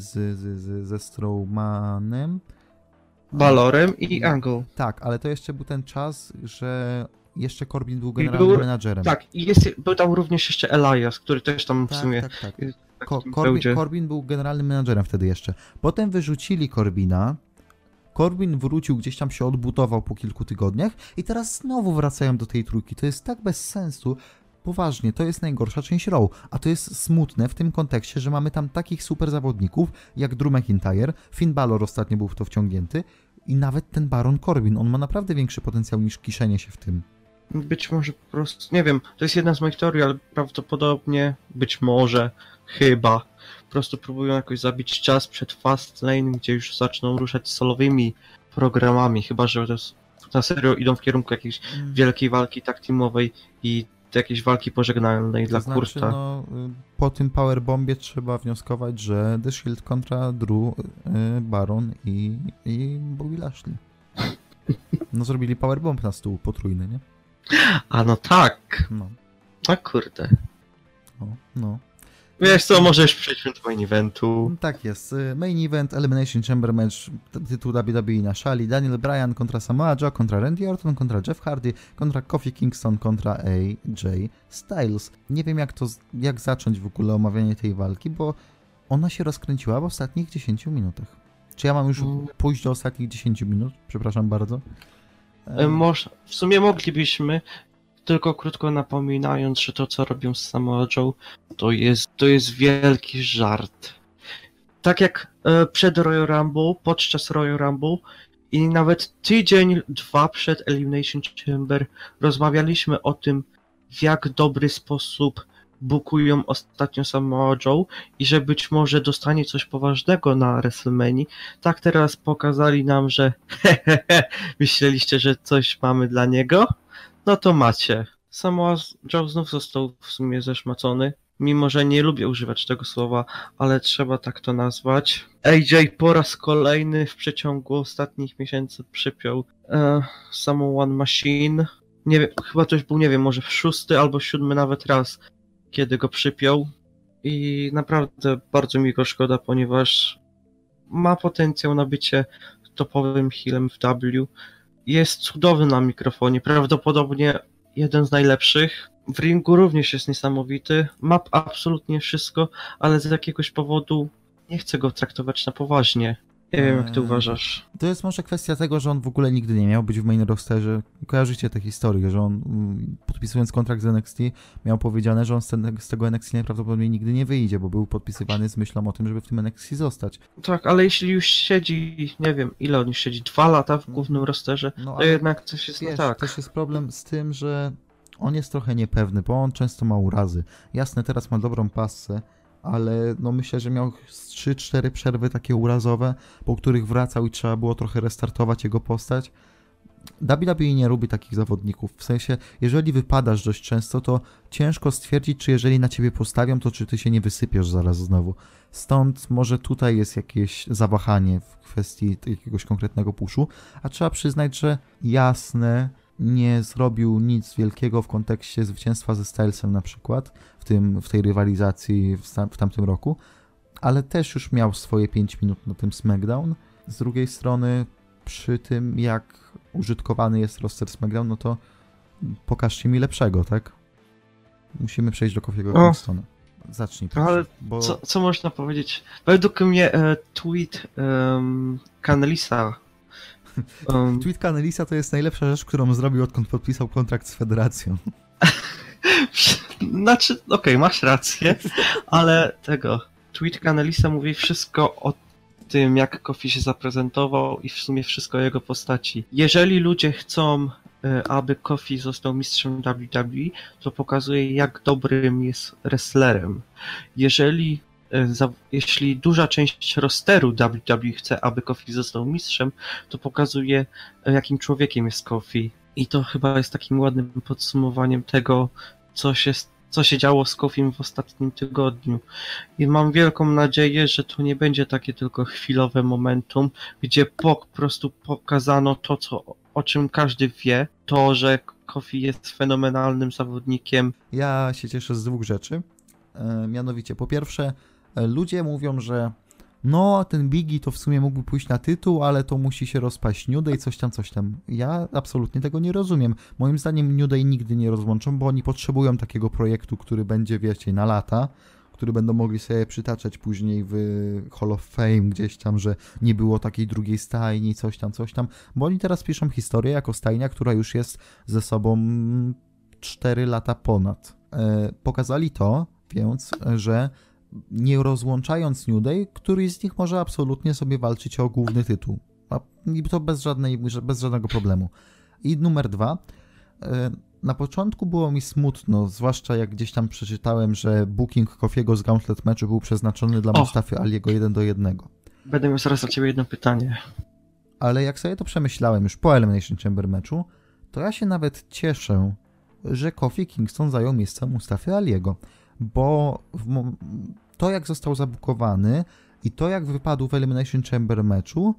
z, z, z, ze Strowmanem. Balorem i Angle. Tak, ale to jeszcze był ten czas, że jeszcze Corbin był był- generalnym menadżerem. Tak, i jest, był tam również jeszcze Elias, który też tam w tak, sumie tak, tak. Ko- Corbin. Corbin był generalnym menadżerem wtedy jeszcze. Potem wyrzucili Corbina. Corbin wrócił, gdzieś tam się odbudował po kilku tygodniach i teraz znowu wracają do tej trójki. To jest tak bez sensu. Poważnie, to jest najgorsza część Raw, a to jest smutne w tym kontekście, że mamy tam takich super zawodników jak Drew McIntyre, Finn Balor ostatnio był w to wciągnięty i nawet ten Baron Corbin, on ma naprawdę większy potencjał niż kiszenie się w tym. Być może po prostu, nie wiem, to jest jedna z moich teorii, ale prawdopodobnie, być może, chyba, prostu próbują jakoś zabić czas przed Fast Lane, gdzie już zaczną ruszać solowymi programami, chyba że na serio idą w kierunku jakiejś wielkiej walki tak teamowej i jakiejś walki pożegnalnej dla to znaczy, Kurta. no, y, po tym powerbombie trzeba wnioskować, że The Shield kontra Drew, y, Baron i, i Bobby Lashley. No zrobili powerbomb na stół potrójny, nie? A no tak, No, a kurde. no. Wiesz co, możesz przejdźmy do main eventu. Tak jest. Y, Main event, Elimination Chamber match, tytuł WWE na szali. Daniel Bryan kontra Samoa Joe, kontra Randy Orton, kontra Jeff Hardy, kontra Kofi Kingston, kontra AJ Styles. Nie wiem jak to, jak zacząć w ogóle omawianie tej walki, bo ona się rozkręciła w ostatnich 10 minutach. Czy ja mam już Mm. pójść do ostatnich 10 minut? Przepraszam bardzo. E, Może, w sumie moglibyśmy, tylko krótko napominając, że to co robią z Samoa Joe, to jest, to jest wielki żart. Tak jak e, przed Royal Rumble, podczas Royal Rumble i nawet tydzień, dwa przed Elimination Chamber rozmawialiśmy o tym, w jak dobry sposób bukują ostatnio Samoa Joe i że być może dostanie coś poważnego na WrestleMania. Tak teraz pokazali nam, że myśleliście, że coś mamy dla niego? No to macie. Samoa Joe znów został w sumie zeszmacony. Mimo, że nie lubię używać tego słowa, ale trzeba tak to nazwać. AJ po raz kolejny w przeciągu ostatnich miesięcy przypiął e, samą One Machine. Nie wiem, chyba to już był, nie wiem, może szósty albo siódmy nawet raz, kiedy go przypiął. I naprawdę bardzo mi go szkoda, ponieważ ma potencjał na bycie topowym healem w W. Jest cudowny na mikrofonie, prawdopodobnie jeden z najlepszych. W ringu również jest niesamowity. Ma absolutnie wszystko, ale z jakiegoś powodu nie chcę go traktować na poważnie. Nie wiem, jak ty Eee. uważasz. To jest może kwestia tego, że on w ogóle nigdy nie miał być w main rosterze. Kojarzycie tę historię, że on mm, podpisując kontrakt z NXT miał powiedziane, że on z, tego NXT najprawdopodobniej nigdy nie wyjdzie, bo był podpisywany z myślą o tym, żeby w tym NXT zostać. Tak, ale jeśli już siedzi, nie wiem, ile on już siedzi, dwa lata w głównym rosterze, No to jednak coś jest nie wiesz, tak. też jest problem z tym, że on jest trochę niepewny, bo on często ma urazy. Jasne, teraz ma dobrą pasę, ale no myślę, że miał z 3-4 przerwy takie urazowe, po których wracał i trzeba było trochę restartować jego postać. WWE nie lubi takich zawodników. W sensie, jeżeli wypadasz dość często, to ciężko stwierdzić, czy jeżeli na ciebie postawią, to czy ty się nie wysypiesz zaraz znowu. Stąd może tutaj jest jakieś zawahanie w kwestii jakiegoś konkretnego puszu, a trzeba przyznać, że jasne, nie zrobił nic wielkiego w kontekście zwycięstwa ze Stylesem na przykład, w, tym, w tej rywalizacji w, tam, w tamtym roku, ale też już miał swoje 5 minut na tym SmackDown. Z drugiej strony, przy tym jak użytkowany jest roster SmackDown, no to pokażcie mi lepszego, tak? Musimy przejść do Kofiego O. Kingstona. Zacznij proszę, Ale bo Co, co można powiedzieć? Według mnie e, tweet um, Canelisa um, tweet Canelisa to jest najlepsza rzecz, którą zrobił odkąd podpisał kontrakt z Federacją. Znaczy, okej, masz rację, ale tego. Tweet Canelisa mówi wszystko o tym, jak Kofi się zaprezentował i w sumie wszystko o jego postaci. Jeżeli ludzie chcą, e, aby Kofi został mistrzem WWE, to pokazuje, jak dobrym jest wrestlerem. Jeżeli, jeśli duża część rosteru WWE chce, aby Kofi został mistrzem, to pokazuje, e, jakim człowiekiem jest Kofi. I to chyba jest takim ładnym podsumowaniem tego, co się, co się działo z Kofim w ostatnim tygodniu. I mam wielką nadzieję, że to nie będzie takie tylko chwilowe momentum, gdzie po prostu pokazano to, co, o czym każdy wie, to, że Kofi jest fenomenalnym zawodnikiem. Ja się cieszę z dwóch rzeczy. E, mianowicie, po pierwsze, e, ludzie mówią, że no, ten Biggie to w sumie mógłby pójść na tytuł, ale to musi się rozpaść New Day, coś tam, coś tam. Ja absolutnie tego nie rozumiem. Moim zdaniem New Day nigdy nie rozłączą, bo oni potrzebują takiego projektu, który będzie, wiecie, na lata, który będą mogli sobie przytaczać później w Hall of Fame gdzieś tam, że nie było takiej drugiej stajni, coś tam, coś tam, bo oni teraz piszą historię jako stajnia, która już jest ze sobą 4 lata ponad. E, pokazali to, więc, że nie rozłączając New Day, któryś z nich może absolutnie sobie walczyć o główny tytuł. I to bez, żadnej, bez żadnego problemu. I numer dwa. e, Na początku było mi smutno, zwłaszcza jak gdzieś tam przeczytałem, że booking Kofiego z Gauntlet meczu był przeznaczony dla! Mustafy Aliego 1 do 1. Będę miał zaraz dla ciebie jedno pytanie. Ale jak sobie to przemyślałem już po Elimination Chamber meczu, to ja się nawet cieszę, że Kofi Kingston zajął miejsce Mustafy Aliego, bo w to jak został zabukowany i to jak wypadł w Elimination Chamber meczu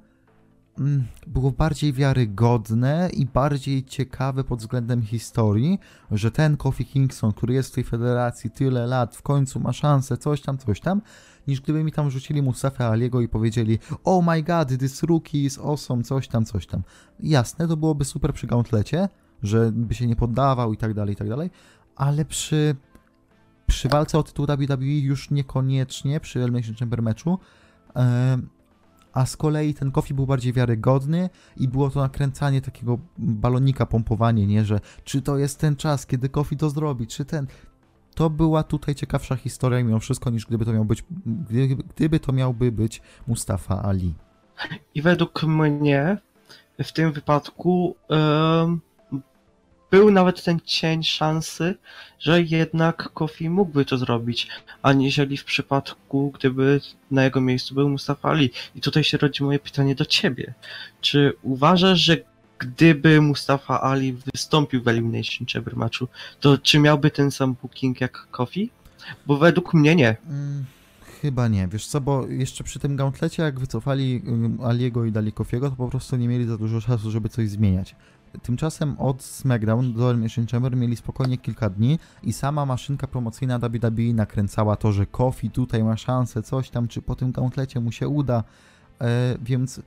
mm, było bardziej wiarygodne i bardziej ciekawe pod względem historii, że ten Kofi Kingston, który jest w tej federacji tyle lat, w końcu ma szansę, coś tam, coś tam, niż gdyby mi tam rzucili Mustafę Aliego i powiedzieli oh my god, this rookie is awesome, coś tam, coś tam. Jasne, to byłoby super przy gauntlecie, że by się nie poddawał i tak dalej, i tak dalej, ale przy, przy walce o tytuł WWE już niekoniecznie, przy Elimination Chamber meczu, a z kolei ten Kofi był bardziej wiarygodny i było to nakręcanie takiego balonika, pompowanie, nie, że czy to jest ten czas, kiedy Kofi to zrobi, czy ten... To była tutaj ciekawsza historia mimo wszystko, niż gdyby to miał być, gdyby, gdyby to miałby być Mustafa Ali. I według mnie w tym wypadku em, był nawet ten cień szansy, że jednak Kofi mógłby to zrobić, aniżeli w przypadku, gdyby na jego miejscu był Mustafa Ali. I tutaj się rodzi moje pytanie do ciebie. Czy uważasz, że gdyby Mustafa Ali wystąpił w Elimination Chamber matchu, to czy miałby ten sam booking jak Kofi? Bo według mnie nie. Mm, chyba nie, wiesz co, bo jeszcze przy tym gauntlecie, jak wycofali ym, Aliego i dali Kofiego, to po prostu nie mieli za dużo czasu, żeby coś zmieniać. Tymczasem od SmackDown do Elimination Chamber mieli spokojnie kilka dni i sama maszynka promocyjna WWE nakręcała to, że Kofi tutaj ma szansę, coś tam, czy po tym gauntlecie mu się uda, e, więc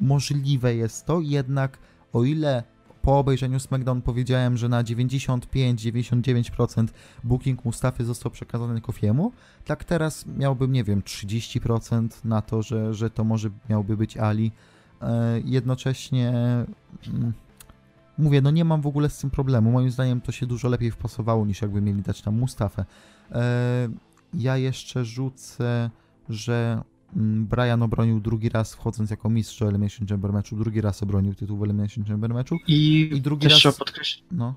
możliwe jest to, jednak o ile po obejrzeniu SmackDown powiedziałem, że na 95-99% booking Mustafy został przekazany Kofiemu, tak teraz miałbym, nie wiem, 30% na to, że, że to może miałby być Ali. E, jednocześnie mm, mówię, no nie mam w ogóle z tym problemu. Moim zdaniem to się dużo lepiej wpasowało niż jakby mieli dać tam Mustafę. E, ja jeszcze rzucę, że mm, Brian obronił drugi raz wchodząc jako mistrz do Elimination Chamber meczu, drugi raz obronił tytuł w Elimination Chamber meczu. I, I drugi raz- trzeba podkreślić, No,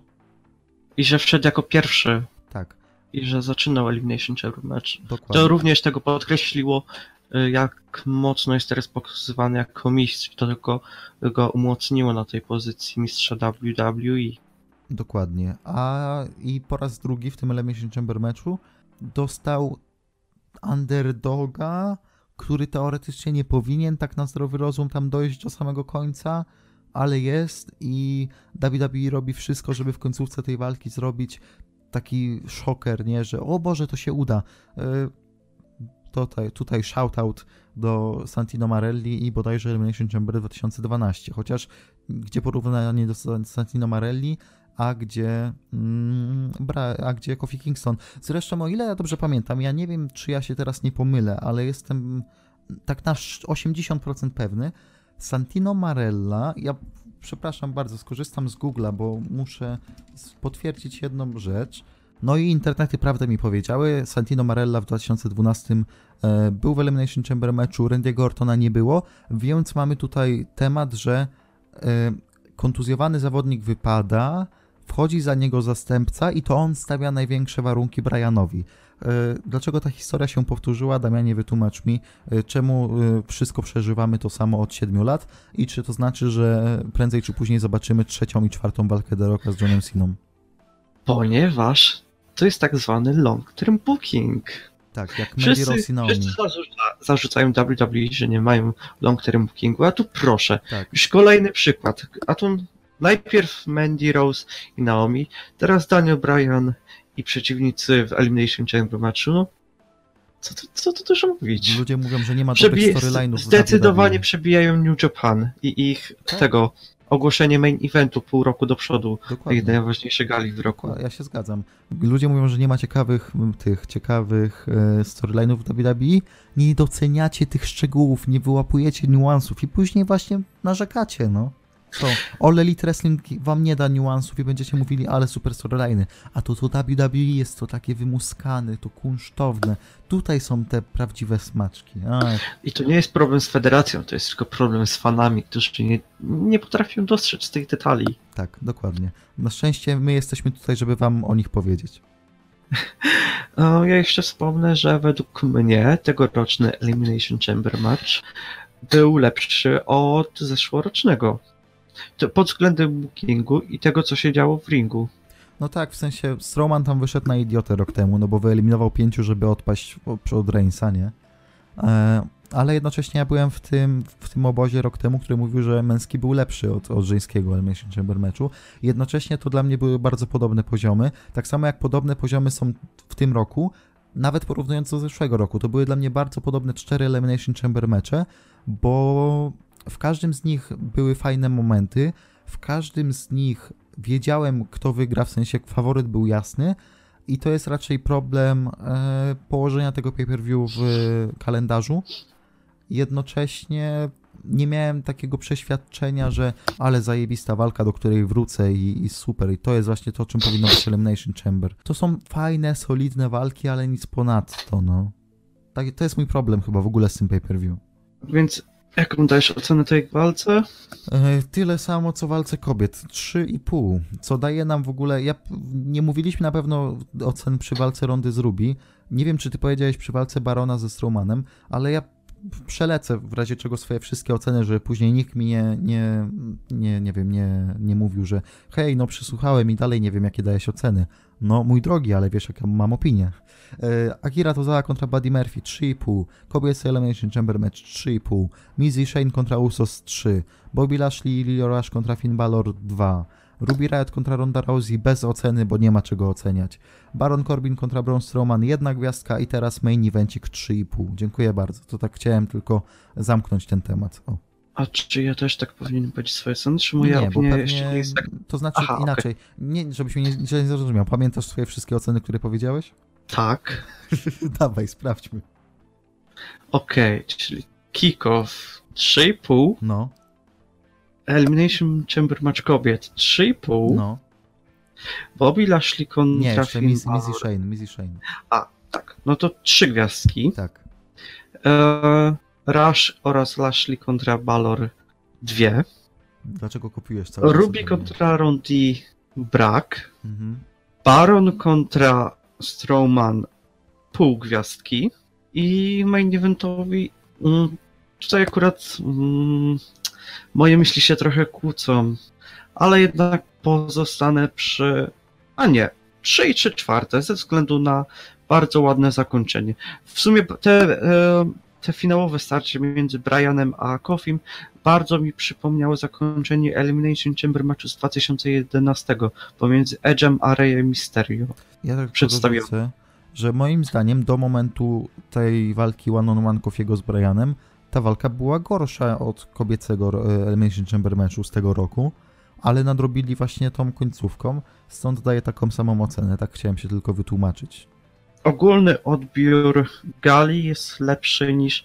i że wszedł jako pierwszy tak, i że zaczynał Elimination Chamber match. dokładnie. To również tego podkreśliło, jak mocno jest teraz pokazywany jako mistrz. To tylko go umocniło na tej pozycji mistrza WWE. Dokładnie. A i po raz drugi w tym Elimination Chamber meczu dostał underdoga, który teoretycznie nie powinien tak na zdrowy rozum tam dojść do samego końca, ale jest i WWE robi wszystko, żeby w końcówce tej walki zrobić taki szoker, nie, że o Boże, to się uda. Tutaj, tutaj shoutout do Santino Marelli i bodajże Elimination Chamber 2012, chociaż gdzie porównanie do Santino Marelli, a gdzie, mm, a gdzie Kofi Kingston. Zresztą, o ile ja dobrze pamiętam, ja nie wiem, czy ja się teraz nie pomylę, ale jestem tak na 80% pewny, Santino Marella, ja przepraszam bardzo, skorzystam z Google'a, bo muszę potwierdzić jedną rzecz. No i internety prawdę mi powiedziały. Santino Marella w 2012 e, był w Elimination Chamber meczu, Randy'ego Ortona nie było, więc mamy tutaj temat, że e, kontuzjowany zawodnik wypada, wchodzi za niego zastępca i to on stawia największe warunki Brianowi. E, dlaczego ta historia się powtórzyła? Damianie, wytłumacz mi, czemu wszystko przeżywamy to samo od 7 lat i czy to znaczy, że prędzej czy później zobaczymy trzecią i czwartą walkę The Rocka z Johnem Siną? Ponieważ to jest tak zwany long term booking. Tak, jak Mandy Naomi. Wszyscy zarzuca, zarzucają WWE, że nie mają long term bookingu, a tu proszę, Tak. już kolejny przykład. A tu najpierw Mandy Rose i Naomi, teraz Daniel Bryan i przeciwnicy w Elimination Chamber matchu. Co, to- co tu dużo mówić? Ludzie mówią, że nie ma dobrych storyline'ów w zdecydowanie przebijają New Japan i ich Tak. tego ogłoszenie main eventu pół roku do przodu tej Dokładnie. najważniejszej gali w roku. Ja się zgadzam. Ludzie mówią, że nie ma ciekawych tych ciekawych e, storyline'ów w WWE. Nie doceniacie tych szczegółów, nie wyłapujecie niuansów i później właśnie narzekacie, no. Co? All Elite Wrestling wam nie da niuansów i będziecie mówili, ale super storyline'y. A to to WWE jest to takie wymuskane, to kunsztowne. Tutaj są te prawdziwe smaczki. I to nie jest problem z federacją, to jest tylko problem z fanami, którzy nie, nie potrafią dostrzec tych detali. tak, dokładnie. Na szczęście my jesteśmy tutaj, żeby wam o nich powiedzieć. E, Ja jeszcze wspomnę, że według mnie tegoroczny Elimination Chamber match był lepszy od zeszłorocznego. Pod względem bookingu i tego, co się działo w ringu. No tak, w sensie Strowman tam wyszedł na idiotę rok temu, no bo wyeliminował pięciu, żeby odpaść od Reignsa, nie? E, ale jednocześnie ja byłem w tym, w tym obozie rok temu, który mówił, że męski był lepszy od, od żeńskiego Elimination Chamber meczu. Jednocześnie to dla mnie były bardzo podobne poziomy, tak samo jak podobne poziomy są w tym roku, nawet porównując do zeszłego roku. To były dla mnie bardzo podobne cztery Elimination Chamber mecze, bo w każdym z nich były fajne momenty, w każdym z nich wiedziałem, kto wygra, w sensie faworyt był jasny i to jest raczej problem e, położenia tego pay-per-view w kalendarzu. Jednocześnie nie miałem takiego przeświadczenia, że ale zajebista walka, do której wrócę i, i super. I to jest właśnie to, czym powinno być Elimination Chamber. To są fajne, solidne walki, ale nic ponadto, no. Tak, to jest mój problem chyba w ogóle z tym pay-per-view. Więc jaką dajesz ocenę tej walce? E, Tyle samo co walce kobiet. 3,5. Co daje nam w ogóle. Ja nie mówiliśmy na pewno ocen przy walce Rondy z Ruby. Nie wiem, czy ty powiedziałeś przy walce Barona ze Strowmanem, ale ja przelecę w razie czego swoje wszystkie oceny, żeby później nikt mi nie, nie, nie, nie wiem, nie, nie mówił, że hej, no przysłuchałem i dalej nie wiem, jakie dajesz oceny. No, mój drogi, ale wiesz, jaką mam opinię. E, Akira Tozawa kontra Buddy Murphy 3,5. Kobiecy Elimination Chamber Match 3,5. Miz i Shane kontra Usos 3. Bobby Lashley i Lio Rush kontra Finn Balor 2. Ruby Riot kontra Ronda Rousey bez oceny, bo nie ma czego oceniać. Baron Corbin kontra Braun Strowman jedna gwiazdka i teraz main evencik 3,5. Dziękuję bardzo. To tak chciałem tylko zamknąć ten temat. O. A czy ja też tak powinienem powiedzieć swoje oceny? Czy moja nie, bo opinia pewnie, jeszcze nie jest tak... to znaczy Aha, inaczej. Nie, żebyś mnie nie, źle nie zrozumiał. Pamiętasz swoje wszystkie oceny, które powiedziałeś? Tak. Dawaj, sprawdźmy. Okej, czyli kick-off 3,5, No, Elimination Chamber match kobiet 3,5, no. Bobby Lashley kontra Nie, jeszcze i Shane, i Shane. A, tak. No to trzy gwiazdki. Tak. E, Rush oraz Lashley kontra Balor dwie. Dlaczego kopiujesz cały Ruby kontra Rondi brak. Mhm. Baron kontra Strowman pół gwiazdki. I main eventowi mm, tutaj akurat mm, moje myśli się trochę kłócą, ale jednak pozostanę przy... A nie, 3 i 3 czwarte ze względu na bardzo ładne zakończenie. W sumie te, e, te finałowe starcie między Brianem a Kofim bardzo mi przypomniało zakończenie Elimination Chamber matchu z 2011 pomiędzy Edge'em a Reyem Mysterio. Ja tak Przedstawiam. że moim zdaniem do momentu tej walki one-on-one Kofiego z Brianem ta walka była gorsza od kobiecego e, Elimination Chamber meczu z tego roku, ale nadrobili właśnie tą końcówką, stąd daję taką samą ocenę, tak chciałem się tylko wytłumaczyć. Ogólny odbiór gali jest lepszy niż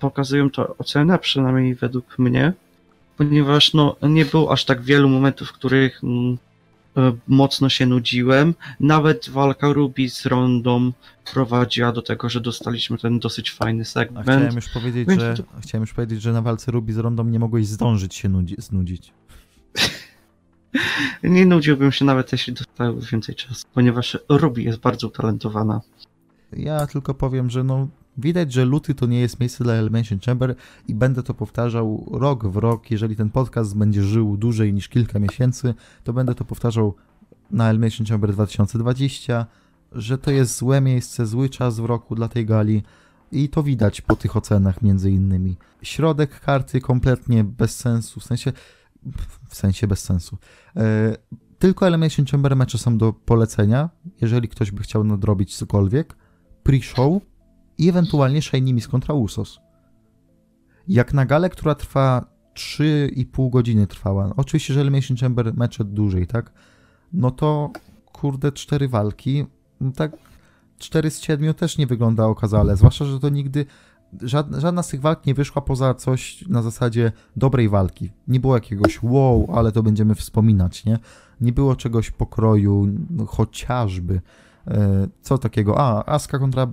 pokazują to oceny, przynajmniej według mnie, ponieważ no, nie było aż tak wielu momentów, w których mm, mocno się nudziłem. Nawet walka Ruby z Rondą prowadziła do tego, że dostaliśmy ten dosyć fajny A segment. chciałem już powiedzieć, Więc że, to- chciałem już powiedzieć, że na walce Ruby z Rondą nie mogłeś zdążyć się nudzi, znudzić. Nie nudziłbym się nawet jeśli dostały więcej czasu, ponieważ Ruby jest bardzo utalentowana. Ja tylko powiem, że no widać, że luty to nie jest miejsce dla Elimination Chamber i będę to powtarzał rok w rok. Jeżeli ten podcast będzie żył dłużej niż kilka miesięcy, to będę to powtarzał na Elimination Chamber 2020, że to jest złe miejsce, zły czas w roku dla tej gali i to widać po tych ocenach między innymi. Środek karty kompletnie bez sensu, w sensie w sensie bez sensu. E, tylko Elimination Chamber mecze są do polecenia, jeżeli ktoś by chciał nadrobić cokolwiek pre-show i ewentualnie Shiny Miss kontra Usos. Jak na galę, która trwa 3,5 godziny trwała, oczywiście, że Elimination Chamber mecze dłużej, tak? No to kurde, cztery walki, no tak 4 z 7 też nie wygląda okazale, zwłaszcza, że to nigdy żadna, żadna z tych walk nie wyszła poza coś na zasadzie dobrej walki. Nie było jakiegoś wow, ale to będziemy wspominać, nie? Nie było czegoś pokroju, no, chociażby co takiego? A, Aska kontra,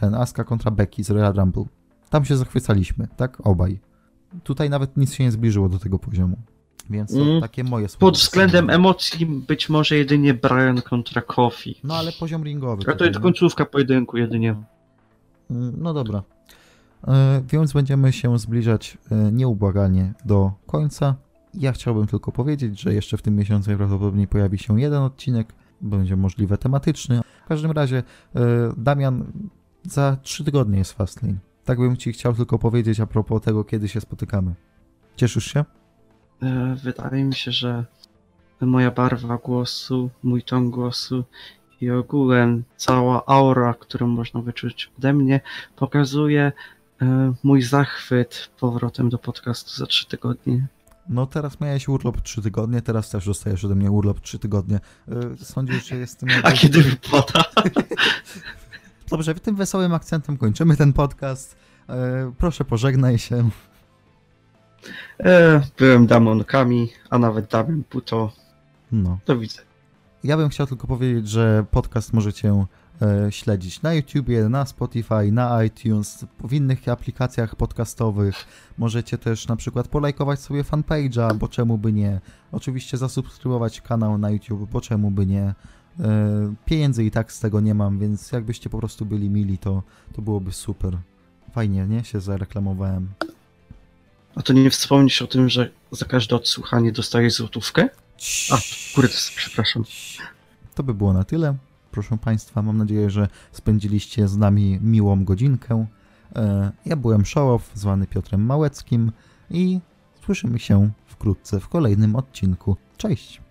ten, Aska kontra Becky z Royal Rumble. Tam się zachwycaliśmy, tak? Obaj. Tutaj nawet nic się nie zbliżyło do tego poziomu. Więc to Mm, takie moje słowa. Pod względem emocji być może jedynie Brian kontra Kofi. No ale poziom ringowy. A to jest nie? końcówka pojedynku jedynie. Mm, No dobra. E, Więc będziemy się zbliżać e, nieubłaganie do końca. Ja chciałbym tylko powiedzieć, że jeszcze w tym miesiącu prawdopodobnie pojawi się jeden odcinek, będzie możliwe tematyczny. W każdym razie, e, Damian, za trzy tygodnie jest Fastlane. Tak bym Ci chciał tylko powiedzieć a propos tego, kiedy się spotykamy. Cieszysz się? E, Wydaje mi się, że moja barwa głosu, mój ton głosu i ogółem cała aura, którą można wyczuć ode mnie, pokazuje e, mój zachwyt powrotem do podcastu za trzy tygodnie. No teraz miałeś urlop trzy tygodnie, teraz też dostajesz ode mnie urlop trzy tygodnie. E, Sądzisz, że jestem... A kiedy wypada? Dobrze, tym wesołym akcentem kończymy ten podcast. E, Proszę pożegnaj się. E, Byłem Damonkami, a nawet Damian Puto. No. Do widzenia. Ja bym chciał tylko powiedzieć, że podcast możecie śledzić na YouTubie, na Spotify, na iTunes, w innych aplikacjach podcastowych. Możecie też na przykład polajkować sobie fanpage'a, bo czemu by nie. Oczywiście zasubskrybować kanał na YouTube, bo czemu by nie. E, pieniędzy i tak z tego nie mam, więc jakbyście po prostu byli mili, to, to byłoby super. Fajnie, nie? Się zareklamowałem. A to nie wspomnisz o tym, że za każde odsłuchanie dostajesz złotówkę? A, kurde, przepraszam. To by było na tyle. Proszę Państwa, mam nadzieję, że spędziliście z nami miłą godzinkę. E, Ja byłem Szołow, zwany Piotrem Małeckim i słyszymy się wkrótce w kolejnym odcinku. Cześć!